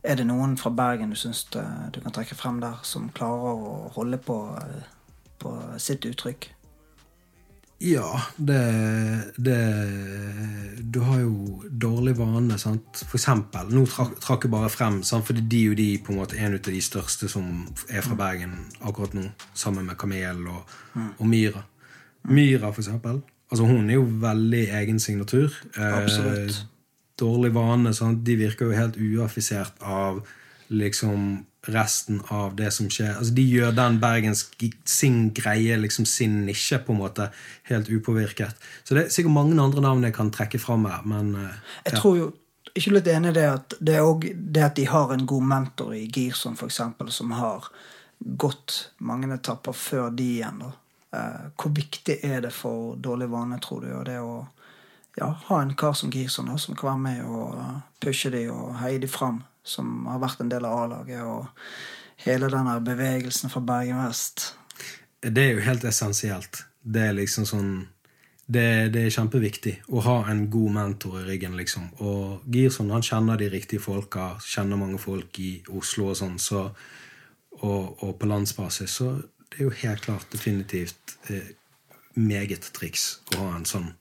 Er det noen fra Bergen du syns du kan trekke frem der, som klarer å holde på, på sitt uttrykk? Ja, det, det Du har jo dårlig vane, sant. For eksempel, nå trakk, jeg bare frem, sant? fordi de jo de på en måte en av de største som er fra Bergen akkurat nå, sammen med Kamel og, og Myra. Myra, for eksempel. Altså, hun er jo veldig egen signatur. Eh, Absolutt. dårlig vane. Sant? De virker jo helt uaffisert av liksom resten av det som skjer. Altså, de gjør den bergensk sin greie, liksom sin nisje, på en måte, helt upåvirket. Så det er sikkert mange andre navn jeg kan trekke fram her, men eh, Jeg ja. tror jo ikke litt enig i det at det det at de har en god mentor i Girson, eksempel, som har gått mange etapper før de igjen. da. Eh, hvor viktig er det for dårlig vane, tror du, og det å ja, ha en kar som Girson som kan være med og eh, pushe de og heie de fram, som har vært en del av A-laget, og hele denne bevegelsen fra Bergen Vest. Det er jo helt essensielt. Det er liksom sånn det, det er kjempeviktig å ha en god mentor i ryggen, liksom. Og Girson han kjenner de riktige folka, kjenner mange folk i Oslo og sånn, så, og, og på landsbasis. Så det er jo helt klart definitivt eh, meget triks å ha en sånn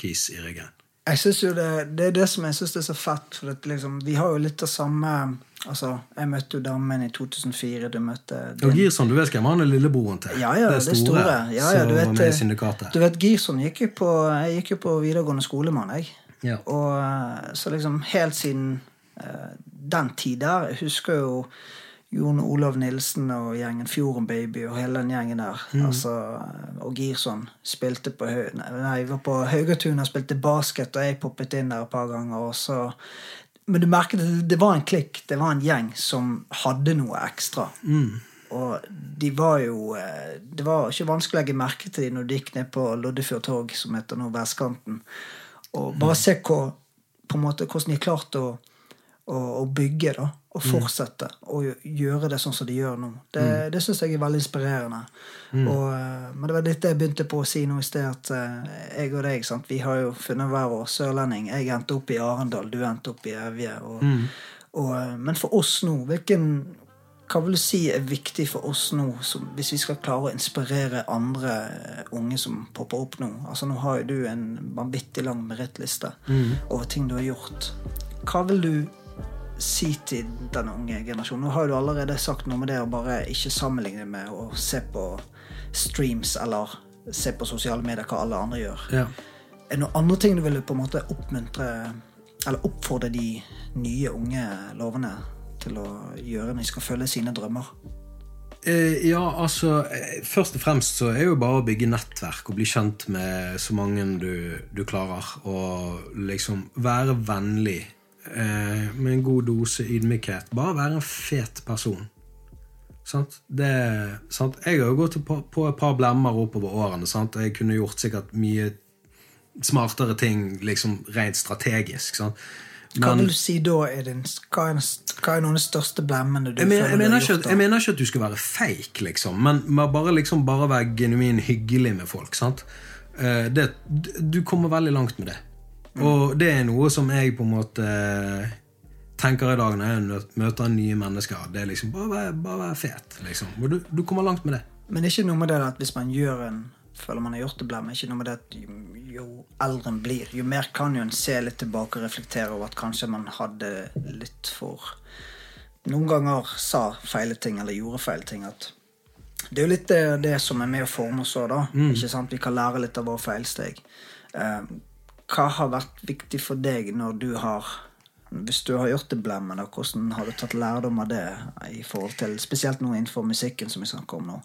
kis i ryggen. Jeg synes jo det, det er det som jeg synes er så fett. For at liksom, vi har jo litt av samme Altså, Jeg møtte jo damen i 2004. Du møtte Og Girson, du vet hvem han er lillebroren til? Ja, ja, det store. Ja, ja, du vet, eh. Du vet, Girson gikk jo på Jeg gikk jo på videregående skole med han. Ja. Og eh, så liksom helt siden uh, den tid der Jeg husker jo Jon Olav Nilsen og gjengen Fjorden Baby og hele den gjengen der. Mm. Altså, og Girson spilte på Nei, jeg var på Haugatun og spilte basket, og jeg poppet inn der et par ganger. Og så, men du merket at det var en klikk, det var en gjeng som hadde noe ekstra. Mm. Og de var jo eh, Det var ikke vanskelig å legge merke til dem når de gikk ned på Loddefjord torg, som heter nå Vestkanten. Og bare se hvor, på en måte, hvordan de har klart å, å, å bygge, da. Og fortsette å gjøre det sånn som de gjør nå. Det, det syns jeg er veldig inspirerende. Og, eh, men det var litt det jeg begynte på å si nå i sted, at eh, jeg og deg sant? vi har jo funnet hver vår sørlending. Jeg endte opp i Arendal, du endte opp i Evje. Og, og, eh, men for oss nå, hvilken hva vil du si er viktig for oss nå, som, hvis vi skal klare å inspirere andre unge som popper opp nå? Altså Nå har jo du en vanvittig lang merittliste over ting du har gjort. Hva vil du si til den unge generasjonen? Nå har du allerede sagt noe med det å bare ikke sammenligne med å se på streams eller se på sosiale medier hva alle andre gjør. Ja. Er det noen andre ting du ville på en måte oppmuntre eller oppfordre de nye unge lovene til å gjøre når de skal følge sine drømmer? Eh, ja, altså eh, Først og fremst så er jo bare å bygge nettverk og bli kjent med så mange du, du klarer. Og liksom være vennlig eh, med en god dose ydmykhet. Bare være en fet person. Sant? Det, sant? Jeg har jo gått på, på et par blemmer oppover årene. Sant? Jeg kunne gjort sikkert mye smartere ting liksom rent strategisk. Sant? Hva vil du si da er din, hva, er, hva er noen av de største blemmene du jeg, men, føler jeg, du mener har ikke, gjort? at- jeg mener ikke at du skal være fake, liksom, men men bare, liksom, bare være genuin hyggelig med folk. sant? Eh, Det, du kommer veldig langt med det. Og det er noe som jeg på en måte tenker i dag når jeg møter nye mennesker. Det er liksom bare, bare være fet. liksom. Og du, du kommer langt med det. Men det er ikke noe med det at hvis man gjør en føler man har gjort det blemme, ikke noe med det at jo, jo eldre en blir, jo mer kan jo en se litt tilbake og reflektere over at kanskje man hadde litt for Noen ganger sa feile ting eller gjorde feile ting. at det er jo litt det, det som er med å forme oss òg, da. Ikke sant? Vi kan lære litt av våre feilsteg. Eh, hva har vært viktig for deg når du har Hvis du har gjort det blemmen, hvordan har du tatt lærdom av det? i forhold til, Spesielt nå innenfor musikken, som vi snakker om nå.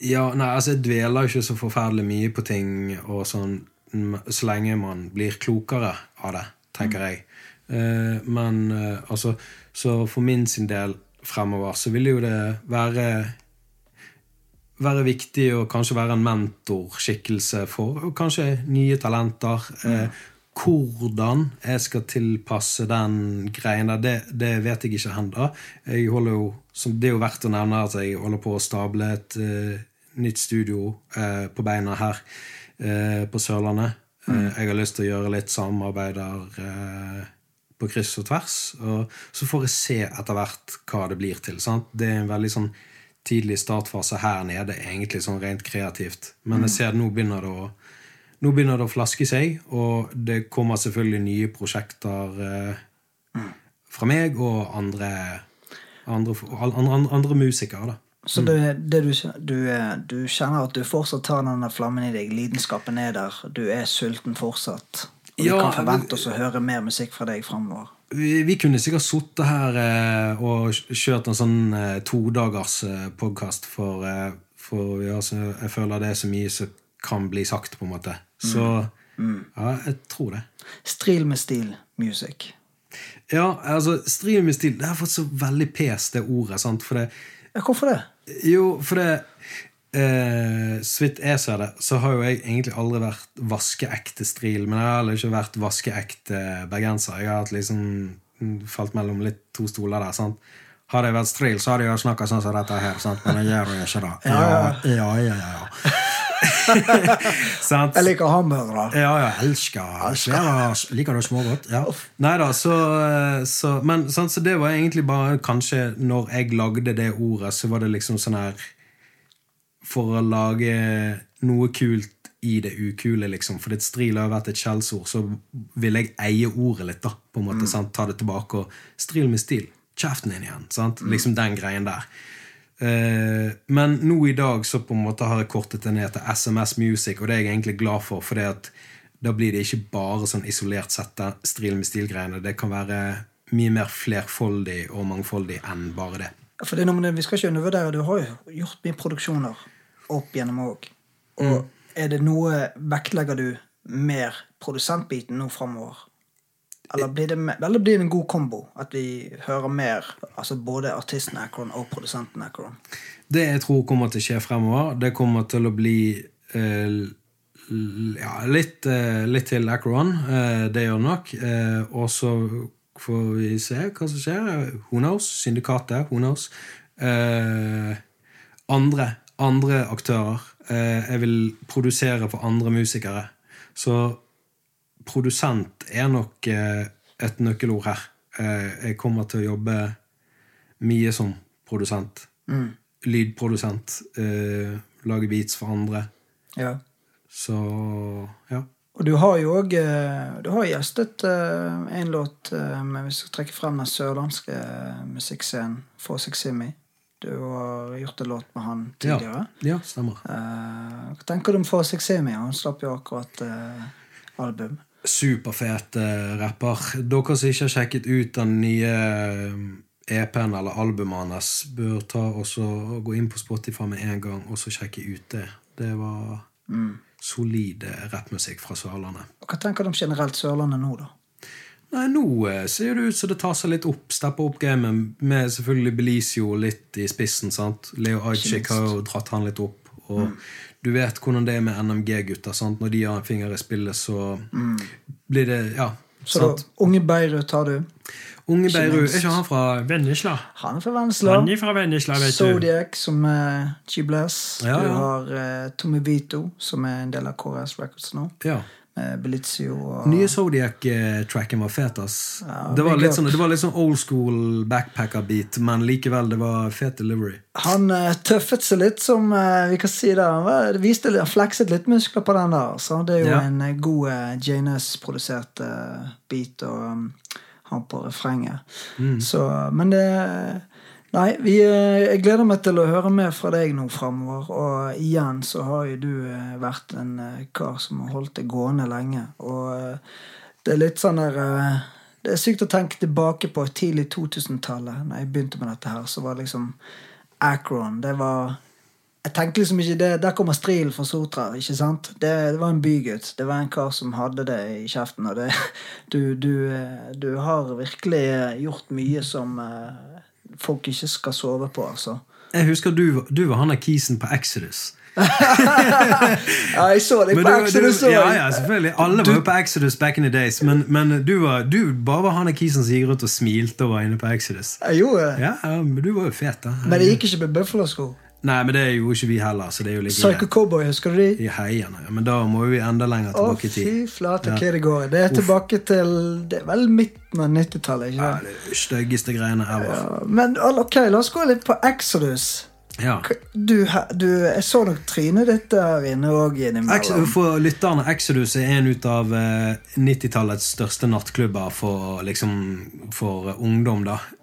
Ja, nei, altså Jeg dveler ikke så forferdelig mye på ting og sånn så lenge man blir klokere av det, tenker jeg. Eh, men eh, altså Så for min sin del fremover så vil jo det være være viktig å kanskje være en mentorskikkelse for og kanskje nye talenter. Eh, hvordan jeg skal tilpasse den greien der, det, det vet jeg ikke ennå. Det er jo verdt å nevne at jeg holder på å stable et eh, nytt studio eh, på beina her eh, på Sørlandet. Eh, jeg har lyst til å gjøre litt samarbeider eh, på kryss og tvers. Og så får jeg se etter hvert hva det blir til. Sant? Det er en veldig sånn tidlig startfase her nede, egentlig sånn rent kreativt. Men jeg ser at nå begynner det å nå begynner det å flaske seg, og det kommer selvfølgelig nye prosjekter eh, fra meg og andre, andre, andre, andre musikere. da. Så det, det du, du, er- du kjenner at du fortsatt har denne flammen i deg, lidenskapen er der, du er sulten fortsatt. Og vi Ja, kan forvente oss å høre mer musikk fra deg framover. Vi, vi kunne sikkert sittet her eh, og kjørt en sånn eh, todagers eh, podkast, for, eh, for ja, så, jeg føler det er så mye som kan bli sagt, på en måte. Så ja, jeg tror det. Stril med stil music. Ja, altså, stril med stil Det har fått så veldig pes, det ordet. sant? For det, Ja, hvorfor det? Jo, for det eh, Så vidt jeg ser det, så har jo jeg egentlig aldri vært vaskeekte stril. Men jeg har heller ikke vært vaskeekte bergenser. Jeg har hatt liksom mm, falt mellom litt to stoler der. sant? Hadde jeg vært stril, så hadde jeg jo snakka sånn som dette her. sant? Men jeg gjør jo ikke det. Ja, ja, ja, ja, ja. [LAUGHS] sant? Jeg liker hamburgere. Ja, jeg elsker svære Liker du smågodt? Ja. Nei da, så, så Men sant, så det var egentlig bare kanskje Når jeg lagde det ordet, så var det liksom sånn her For å lage noe kult i det ukule, liksom. For det stril har vært et skjellsord, så vil jeg eie ordet litt, da. På en måte, sant? Ta det tilbake og stril med stil. Kjeften din igjen. Sant? Liksom den greien der. Uh, men nå i dag så på en måte har jeg kortet det ned til SMS Music, og det er jeg egentlig glad for, for da blir det ikke bare sånn isolert sett stril med stil-greiene. Det kan være mye mer flerfoldig og mangfoldig enn bare det. For det er noe med det, Vi skal ikke undervurdere, du har jo gjort mye produksjoner opp gjennom òg. Og er det noe Vektlegger du mer produsentbiten nå framover? Eller blir, det, eller blir det en god kombo? At vi hører mer altså både artisten Akron og produsenten Akron? Det jeg tror kommer til å skje fremover, det kommer til å bli eh, ja, litt, eh, litt til Acron. Eh, det gjør det nok. Eh, og så får vi se hva som skjer. Who knows? Syndikatet. Who knows? Eh, andre, andre aktører. Eh, jeg vil produsere for andre musikere. Så produsent er nok eh, et nøkkelord her. Eh, jeg kommer til å jobbe mye som produsent. Lydprodusent. Eh, lage beats for andre. Ja. Så ja. Og du har jo òg Du har gjestet en låt men vi skal trekke frem den sørlandske musikkscenen, For Simi. Du har gjort en låt med han tidligere. Ja, ja stemmer. Uh, hva tenker du om For Simi? Han slapp jo akkurat uh, album. Superfet uh, rapper. Dere som ikke har sjekket ut den nye EP-en eller albumet hans, bør ta og gå inn på Spotify med en gang og så sjekke ut det. Det var solid eh, rappmusikk fra Sørlandet. Hva tenker du om generelt Sørlandet nå, da? Nei, nå eh, ser det ut som det tar seg litt opp. Stepper opp gamet med selvfølgelig Belizio litt i spissen. sant? Leo Ajcik har jo dratt han litt opp. Og du vet hvordan det er med NMG-gutter. sant? Når de har en finger i spillet, så blir det Ja. Så da. Unge Beirut har du. Unge Beirut, er ikke han fra Vennesla. Han er fra Vennesla. Han er fra Vennesla, vet du. Zodiac, som er G-Bless. Ja, Du har uh, Tommy Vito, som er en del av KRS Records nå. Ja. Belizio og Nye Zodiac-tracken var fet, ass. Ja, det, var litt sånn, det var litt sånn old school backpacker-beat, men likevel, det var fet delivery. Han uh, tøffet seg litt, som uh, vi kan si det. Han var- viste, han flekset litt muskler på den der. Så det er jo Ja. en uh, god Janus-produsert beat og um, han på refrenget. Mm. Så, men det Nei, vi, eh, jeg gleder meg til å høre mer fra deg nå framover. Og igjen så har jo du eh, vært en eh, kar som har holdt det gående lenge. Og det er litt sånn der Det er sykt å tenke tilbake på tidlig 2000-tallet. Når jeg begynte med dette her, så var det liksom Akron. Det var Jeg tenkte liksom ikke det Der kommer strilen fra Sotra, ikke sant? Det, det var en bygutt. Det var en kar som hadde det i kjeften. Og det, [LAUGHS] du, du, du har virkelig gjort mye som folk ikke skal sove på, altså. Jeg husker du, du var han der kisen på Exodus. [LAUGHS] Ja, jeg så deg på du- Exodus du, òg. ja, ja, selvfølgelig. Alle var jo på Exodus back in the days, men, men du, var, du bare var han der kisen som gikk rundt og smilte og var inne på Exodus. Jeg gjorde det. Ja, men du var jo fet, da. Men jeg gikk ikke med Buffalo-sko. Nei, men det gjorde ikke vi heller, så det er jo like Psycho Cowboy, husker du de? i heiene. Ja, men da må vi enda lenger tilbake i tid. Å, fy flate, hva det går. Det er tilbake til Det er vel midten av 90-tallet, ikke Ja, det er styggeste greiene ever. Ja, Men ok, la oss gå litt på Exodus. Ja. Du, du, jeg så nok trynet ditt der inne òg for lytterne, Exodus er en ut av eh, 90-tallets største nattklubber for, liksom, for ungdom. da eh,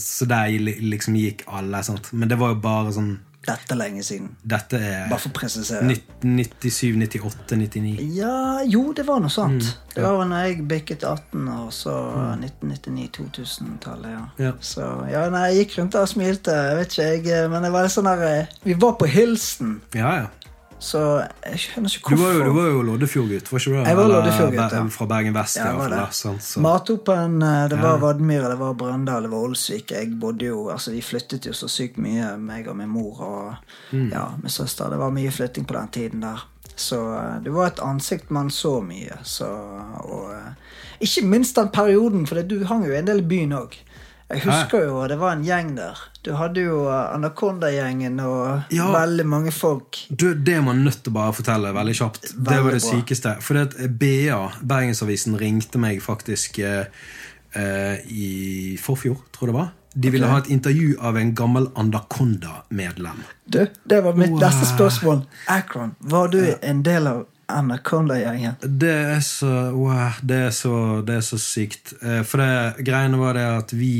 Så der liksom gikk alle. Sant? Men det var jo bare sånn Dette er lenge siden. Dette er Bare for å presisere. 97, 98, 99. Ja, jo, det var noe sånt. Mm, Det var når jeg bikket 18, og så 1999-2000-tallet. Ja. Ja. Så ja, nei, jeg gikk rundt og smilte. Jeg vet ikke, jeg, men det var sånn der eh, Vi var på Hilsen, Ja, ja. Så jeg skjønner ikke Du hvorfor. var jo, du var jo Loddefjord-gutt, var ikke du? Jeg var Loddefjord-gutt, ja. Fra Bergen vest, Ja, var det. da, sant? Så. Matoppen, eh, det Ja. var Vadmyra, det var Brøndal, det var Olsvik. Jeg bodde jo, altså Vi flyttet jo så sykt mye, meg og min mor og Mm. ja, min søster. Det var mye flytting på den tiden der. Så eh, det var et ansikt man så mye. Så, og eh, ikke minst den perioden, for du hang jo en del i byen òg. Jeg husker jo det var en gjeng der. Du hadde jo eh, Anaconda-gjengen og Ja. veldig mange folk. Du, det er man nødt til å bare fortelle veldig kjapt. det var det bra. sykeste. For det at BA, Bergensavisen, ringte meg faktisk eh, eh, i forfjor, tror jeg det var. De ville okay. ha et intervju av en gammel Anaconda-medlem. Du, det var mitt Wow. neste spørsmål. Akron, var du en del av Anaconda-gjengen? Det er så wow, det, er så, det er så sykt. Eh, For det greiene var det at vi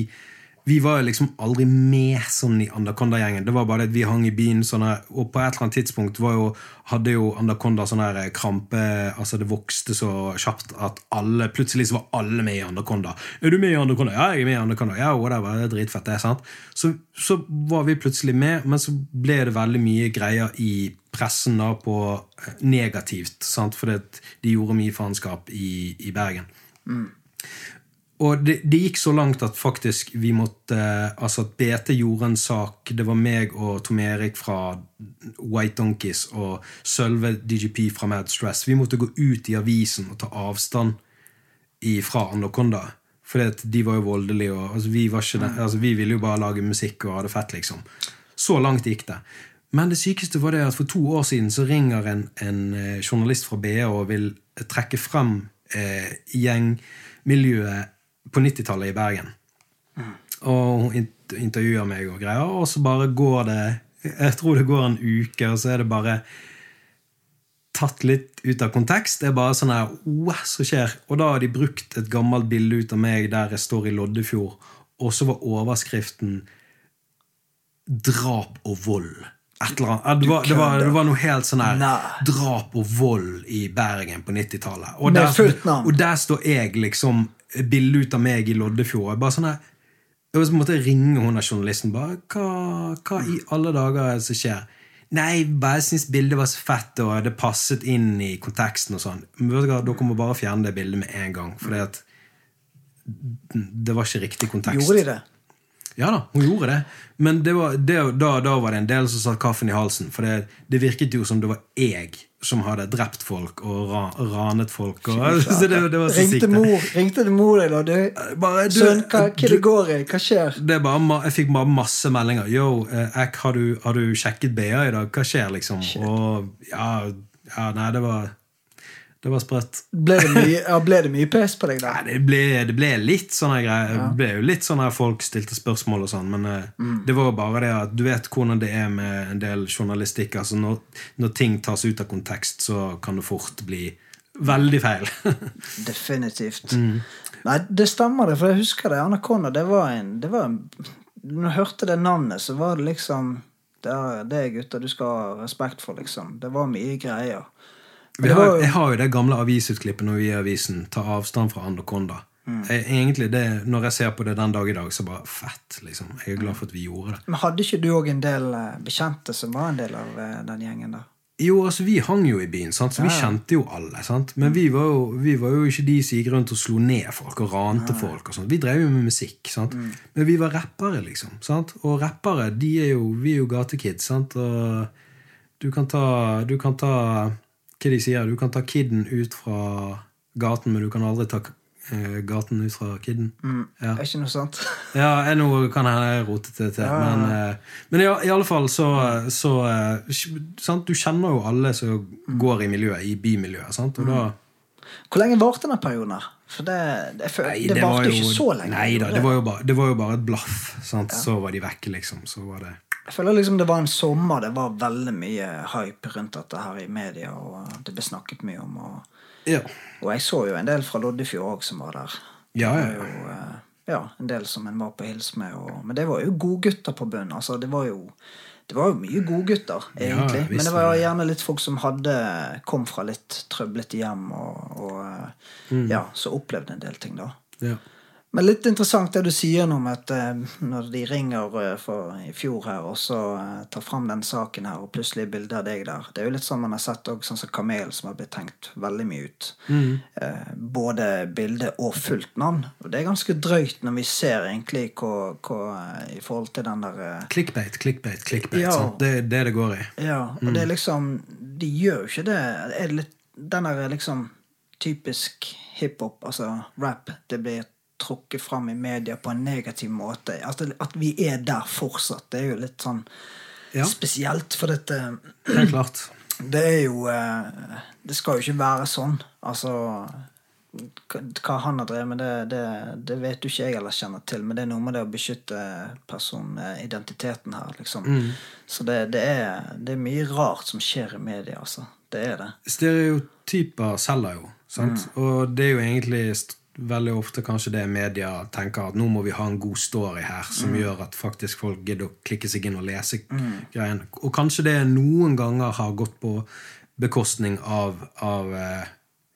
vi var liksom aldri med sånn i Anaconda-gjengen. Det var bare det at vi hang i byen, sånne, og på et eller annet tidspunkt jo, hadde jo Anaconda sånn her krampe altså Det vokste så kjapt at alle plutselig så var alle med i Anaconda. Er du med i Anaconda? Ja, jeg er med i Anaconda. Ja, whatever, det er dritfett, det sant. Så, så var vi plutselig med, men så ble det veldig mye greier i pressen da på eh, negativt, sant? fordi de gjorde mye faenskap i, i Bergen. Og det, det gikk så langt at faktisk vi måtte Altså at BT gjorde en sak. Det var meg og Tom Erik fra White Donkeys og Sølve DGP fra Mad Stress. Vi måtte gå ut i avisen og ta avstand fra Anaconda. At de var jo voldelige. Og, altså, vi, var den, altså, vi ville jo bare lage musikk og ha det fett, liksom. Så langt gikk det. Men det sykeste var det at for to år siden så ringer en, en eh, journalist fra BA og vil trekke frem eh, gjengmiljøet på 90-tallet i Bergen. Og hun intervjuer meg og greier, og så bare går det Jeg tror det går en uke, og så er det bare tatt litt ut av kontekst. Det er bare sånn her Wow, så skjer? Og da har de brukt et gammelt bilde ut av meg der jeg står i Loddefjord, og så var overskriften 'Drap og vold'. Et eller annet. Det var, det, var, det var noe helt sånn her Drap og vold i Bergen på 90-tallet. Og, og der står jeg, liksom, bilde ut av meg i Loddefjord. jeg Bare sånn her så måtte ringe hun der journalisten. bare, hva, hva i alle dager er det som skjer? Nei, bare jeg syns bildet var så fett, og det passet inn i konteksten. og sånn. Men vet du hva, Dere må bare fjerne det bildet med en gang. For det var ikke riktig kontekst. Gjorde de det? Ja da, hun gjorde det. Men det var, det, da, da var det en del som satt kaffen i halsen. For det, det virket jo som det var jeg som hadde drept folk og ra, ranet folk. Og, [LAUGHS] så det, det var så Ringte mor, ringte det mor deg, da? Du, Bare, du- sønn, hva, hva du- det går i? Hva skjer? Det er bare, jeg fikk bare masse meldinger. Yo, eh, Ek, har du, har du sjekket BA i dag? Hva skjer, liksom? Og ja, ja Nei, det var Det var sprøtt. Ble det mye, ja, ble det mye pes på deg, da? [LAUGHS] Nei, det ble, det ble litt sånne greier. Det ble jo litt sånn folk stilte spørsmål og sånn, men eh, Mm. det var jo bare det at du vet hvordan det er med en del journalistikk. Altså når, når ting tas ut av kontekst, så kan det fort bli veldig feil. [LAUGHS] Definitivt. Mm. Nei, det stemmer det, for jeg husker det. Anna det var en, det var en Når jeg hørte det navnet, så var det liksom Det er det, gutter, du skal ha respekt for, liksom. Det var mye greier. Har, jeg har jo det gamle avisutklippet når vi i avisen tar avstand fra Anaconda. Mm. Egentlig det, Når jeg ser på det den dag i dag, så bare fett. liksom. Jeg er glad for at vi gjorde det. Men hadde ikke du òg en del eh, bekjente som var en del av eh, den gjengen da? Jo, altså Vi hang jo i byen, sant? så vi kjente jo alle. sant? Men vi var, jo, vi var jo ikke de som gikk rundt og slo ned folk og rante folk. og sånt. Vi drev jo med musikk. sant? Mm. Men vi var rappere, liksom. sant? Og rappere, de er jo, vi er jo gatekids. sant? Og du kan ta Du kan ta Hva de sier? Du kan ta kiden ut fra gaten, men du kan aldri ta eh, gaten ut fra kiden. Ja. Er ikke noe sant. [LAUGHS] Ja, jeg nå kan jeg rote det til. Men, eh, men ja, i alle fall så, så sant? Du kjenner jo alle som går i miljøet, i bymiljøet. Sant? Og da Hvor lenge varte denne perioden her? For det, det, for, Nei, det var varte jo ikke så lenge. Nei da, det var jo bare, det var jo bare et blaff. Sant? Så var de vekke, liksom. Så var det Jeg føler liksom det var en sommer, det var veldig mye hype rundt dette her i media, og det ble snakket mye om. Og, Ja. og jeg så jo en del fra Loddefjord òg som var der. Ja, ja, Det var jo, eh, ja, en del som en var på hils med. Og, men det var jo godgutter på bunnen. Altså, det var jo det var jo mye godgutter, egentlig. Ja, men det var jo gjerne litt folk som hadde kom fra litt trøblete hjem, og, og mm. ja, så opplevde en del ting, da. ja. Men litt interessant det du sier nå om at eh, når de ringer eh, i fjor her, og så eh, tar fram den saken her, og plutselig bilde av deg der. Det er jo litt sånn man har sett også, sånn som Kamel, som har blitt tenkt veldig mye ut. Mm. både bilde og fullt navn. Og det er ganske drøyt når vi ser egentlig hva, hva i forhold til den der Clickbait, clickbait, clickbait. Ja. Sant? Det er det det går i. Ja, og det er liksom De gjør jo ikke det. Er det litt, den der liksom typisk hiphop, altså rap, det blir trukket fram i media på en negativ måte. At, at vi er der fortsatt, det er jo litt sånn Ja. spesielt. For dette Det er klart. [CLEARS THROAT] Det er jo eh, Det skal jo ikke være sånn. Altså hva han har drevet med, det, det, det vet jo ikke jeg eller kjenner til. Men det er noe med det å beskytte personidentiteten her, liksom. Så det, det, er, det er mye rart som skjer i media, altså. Det er det. Stereotyper selger jo. Sant? Og det er jo egentlig veldig ofte kanskje det media tenker at nå må vi ha en god story her som gjør at faktisk folk gidder å klikke seg inn og lese greiene. Og kanskje det noen ganger har gått på bekostning av, av eh,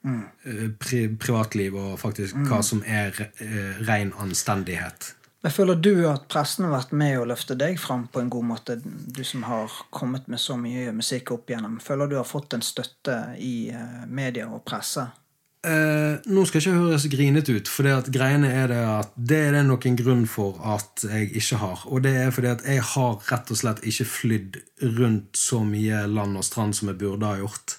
eh, pri, privatliv og faktisk hva som er eh, ren anstendighet. Men Føler du at pressen har vært med å løfte deg fram på en god måte? Du som har kommet med så mye musikk opp igjennom. Føler du har fått en støtte i eh, media og presse? Eh, nå skal jeg ikke høres grinet ut, for det at greiene er det at det er det nok en grunn for at jeg ikke har. Og det er fordi at jeg har rett og slett ikke flydd rundt så mye land og strand som jeg burde ha gjort.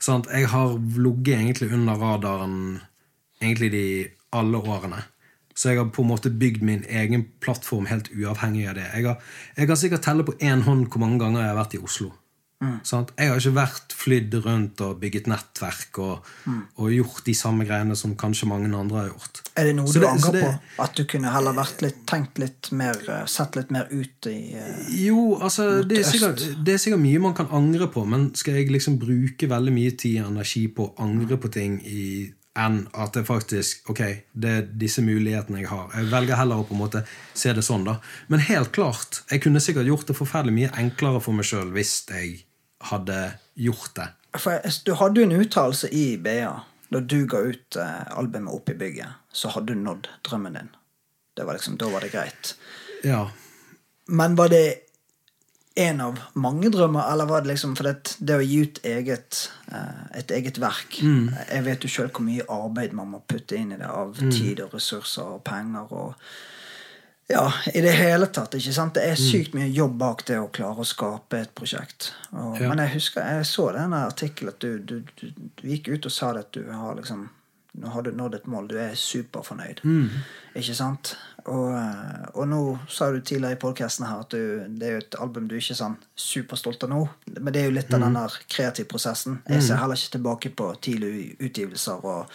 Sant? Jeg har ligget egentlig under radaren egentlig de alle årene. Så jeg har på en måte bygd min egen plattform helt uavhengig av det. Jeg, har, jeg kan sikkert telle på én hånd hvor mange ganger jeg har vært i Oslo. Sant? Jeg har ikke vært flydd rundt og bygget nettverk og, og gjort de samme greiene som kanskje mange andre har gjort. Er det noe Så du det- angrer det- på? At du kunne heller vært litt, tenkt litt mer, eh, sett litt mer ut i eh, Jo, altså det er, sikkert, det er sikkert mye man kan angre på, men skal jeg liksom bruke veldig mye tid og energi på å angre på ting i, enn at det faktisk Ok, det er disse mulighetene jeg har. Jeg velger heller å på en måte se det sånn, da. Men helt klart, jeg kunne sikkert gjort det forferdelig mye enklere for meg sjøl hvis jeg hadde gjort det. For Du hadde jo en uttalelse i BA da du ga ut eh, albumet Opp i bygget. Så hadde du nådd drømmen din. Det var liksom, da var det greit. Ja. Men var det en av mange drømmer, eller var det liksom For det, det å gi ut eget, eh, et eget verk Jeg vet jo sjøl hvor mye arbeid man må putte inn i det, av tid og ressurser og penger og Ja, i det hele tatt. ikke sant? Det er sykt mye jobb bak det å klare å skape et prosjekt. Og, Ja. Men jeg husker, jeg så denne artikkelen at du, du, du, du gikk ut og sa at du har liksom nå har du nådd et mål. Du er superfornøyd. Ikke sant? Og, eh, og nå sa du tidligere i podkasten her at du, det er jo et album du ikke er sånn superstolt av nå. Men det er jo litt av den der kreative prosessen. Jeg ser heller ikke tilbake på tidlige utgivelser. Og,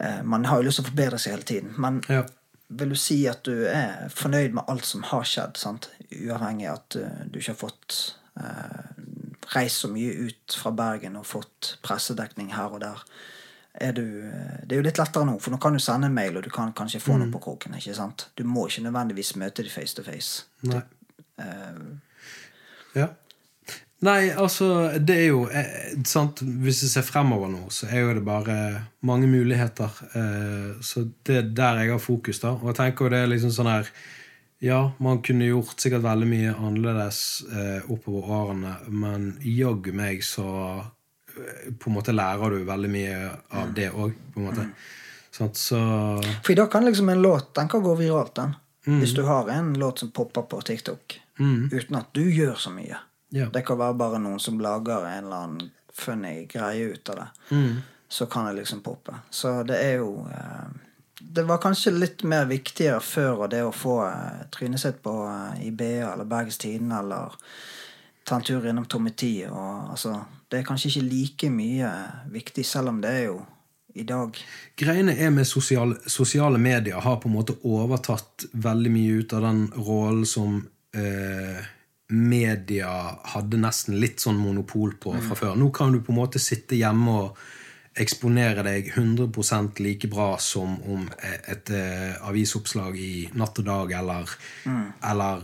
eh, man har jo lyst til å forbedre seg hele tiden. Men Ja. Vil du si at du er fornøyd med alt som har skjedd? Sant? Uavhengig av at eh, du ikke har fått eh, reist så mye ut fra Bergen og fått pressedekning her og der. Er du, eh, det er jo litt lettere nå, for nå kan du sende en mail, og du kan kanskje få noe på kroken. ikke sant? Du må ikke nødvendigvis møte de face to face. Nei. Eh, Ja. Nei, altså, det er jo eh, sant? Hvis jeg ser fremover nå, så er jo det bare mange muligheter. Eh, så det er der jeg har fokus, da. Og jeg tenker jo det er liksom sånn her Ja, man kunne gjort sikkert veldig mye annerledes eh, oppover årene, men jaggu meg så på en måte lærer du veldig mye av det òg, på en måte. Sånn, Så for da kan liksom en låt den kan gå viralt, den. Hvis du har en låt som popper på TikTok, uten at du gjør så mye. Ja. Det kan være bare noen som lager en eller annen funny greie ut av det. Så kan det liksom poppe. Så det er jo eh, Det var kanskje litt mer viktigere før og det å få eh, trynet sitt på eh, i BA eller Bergens Tidende eller ta en tur innom Tommy T. Og, altså, det er kanskje ikke like mye viktig, selv om det er jo i dag Greiene er med sosiale, sosiale medier har på en måte overtatt veldig mye ut av den rollen som eh, media hadde nesten litt sånn monopol på fra før. Nå kan du på en måte sitte hjemme og eksponere deg 100% like bra som om et eh, avisoppslag i Natt og Dag eller, eller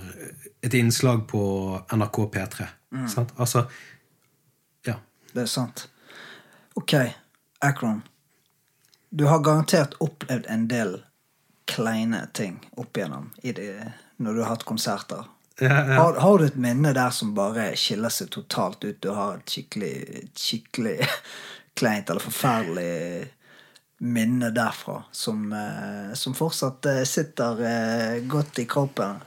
et innslag på NRK P3. Sant? Altså Ja. Det er sant. Ok, Akron. Du har garantert opplevd en del kleine ting opp igjennom i det, når du har hatt konserter. Har, har du et minne der som bare skiller seg totalt ut? Du har et skikkelig, skikkelig [LAUGHS] kleint eller forferdelig minne derfra som, eh, som fortsatt eh, sitter eh, godt i kroppen?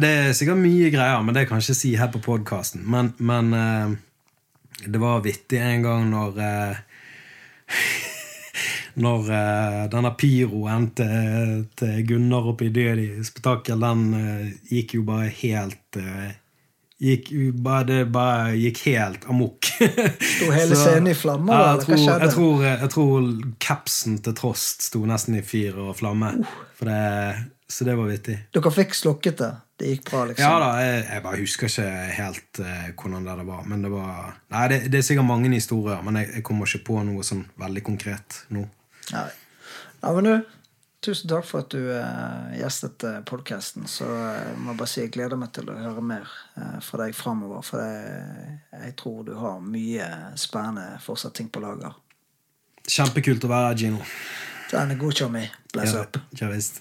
Det er sikkert mye greier, men det kan jeg ikke si her på podkasten. Men, men det var vittig en gang når [LAUGHS] Når eh, denne piroen til, til Gunnar oppe i Død i spetakkel, den eh, gikk jo bare helt eh, gikk, bare, Det bare gikk helt amok. Sto hele [LAUGHS] scenen i flammer, Ja, jeg, tror, jeg, tror, jeg tror capsen til Trost sto nesten i fyr og flamme. For det, så det var vittig. Dere fikk slukket det? Det gikk bra, liksom? Ja da, jeg, jeg bare husker ikke helt uh, hvordan det var. Men det var Nei, det, det er sikkert mange historier, men jeg, jeg kommer ikke på noe sånn veldig konkret nå. Nei. Ja, men du, tusen takk for at du eh, gjestet eh, podkasten. Så må jeg må bare si jeg gleder meg til å høre mer eh, fra deg framover. For det, jeg tror du har mye spennende fortsatt ting på lager. Kjempekult å være her, Gino. Den er god, Tjommi. Bless Ja, up. ja visst.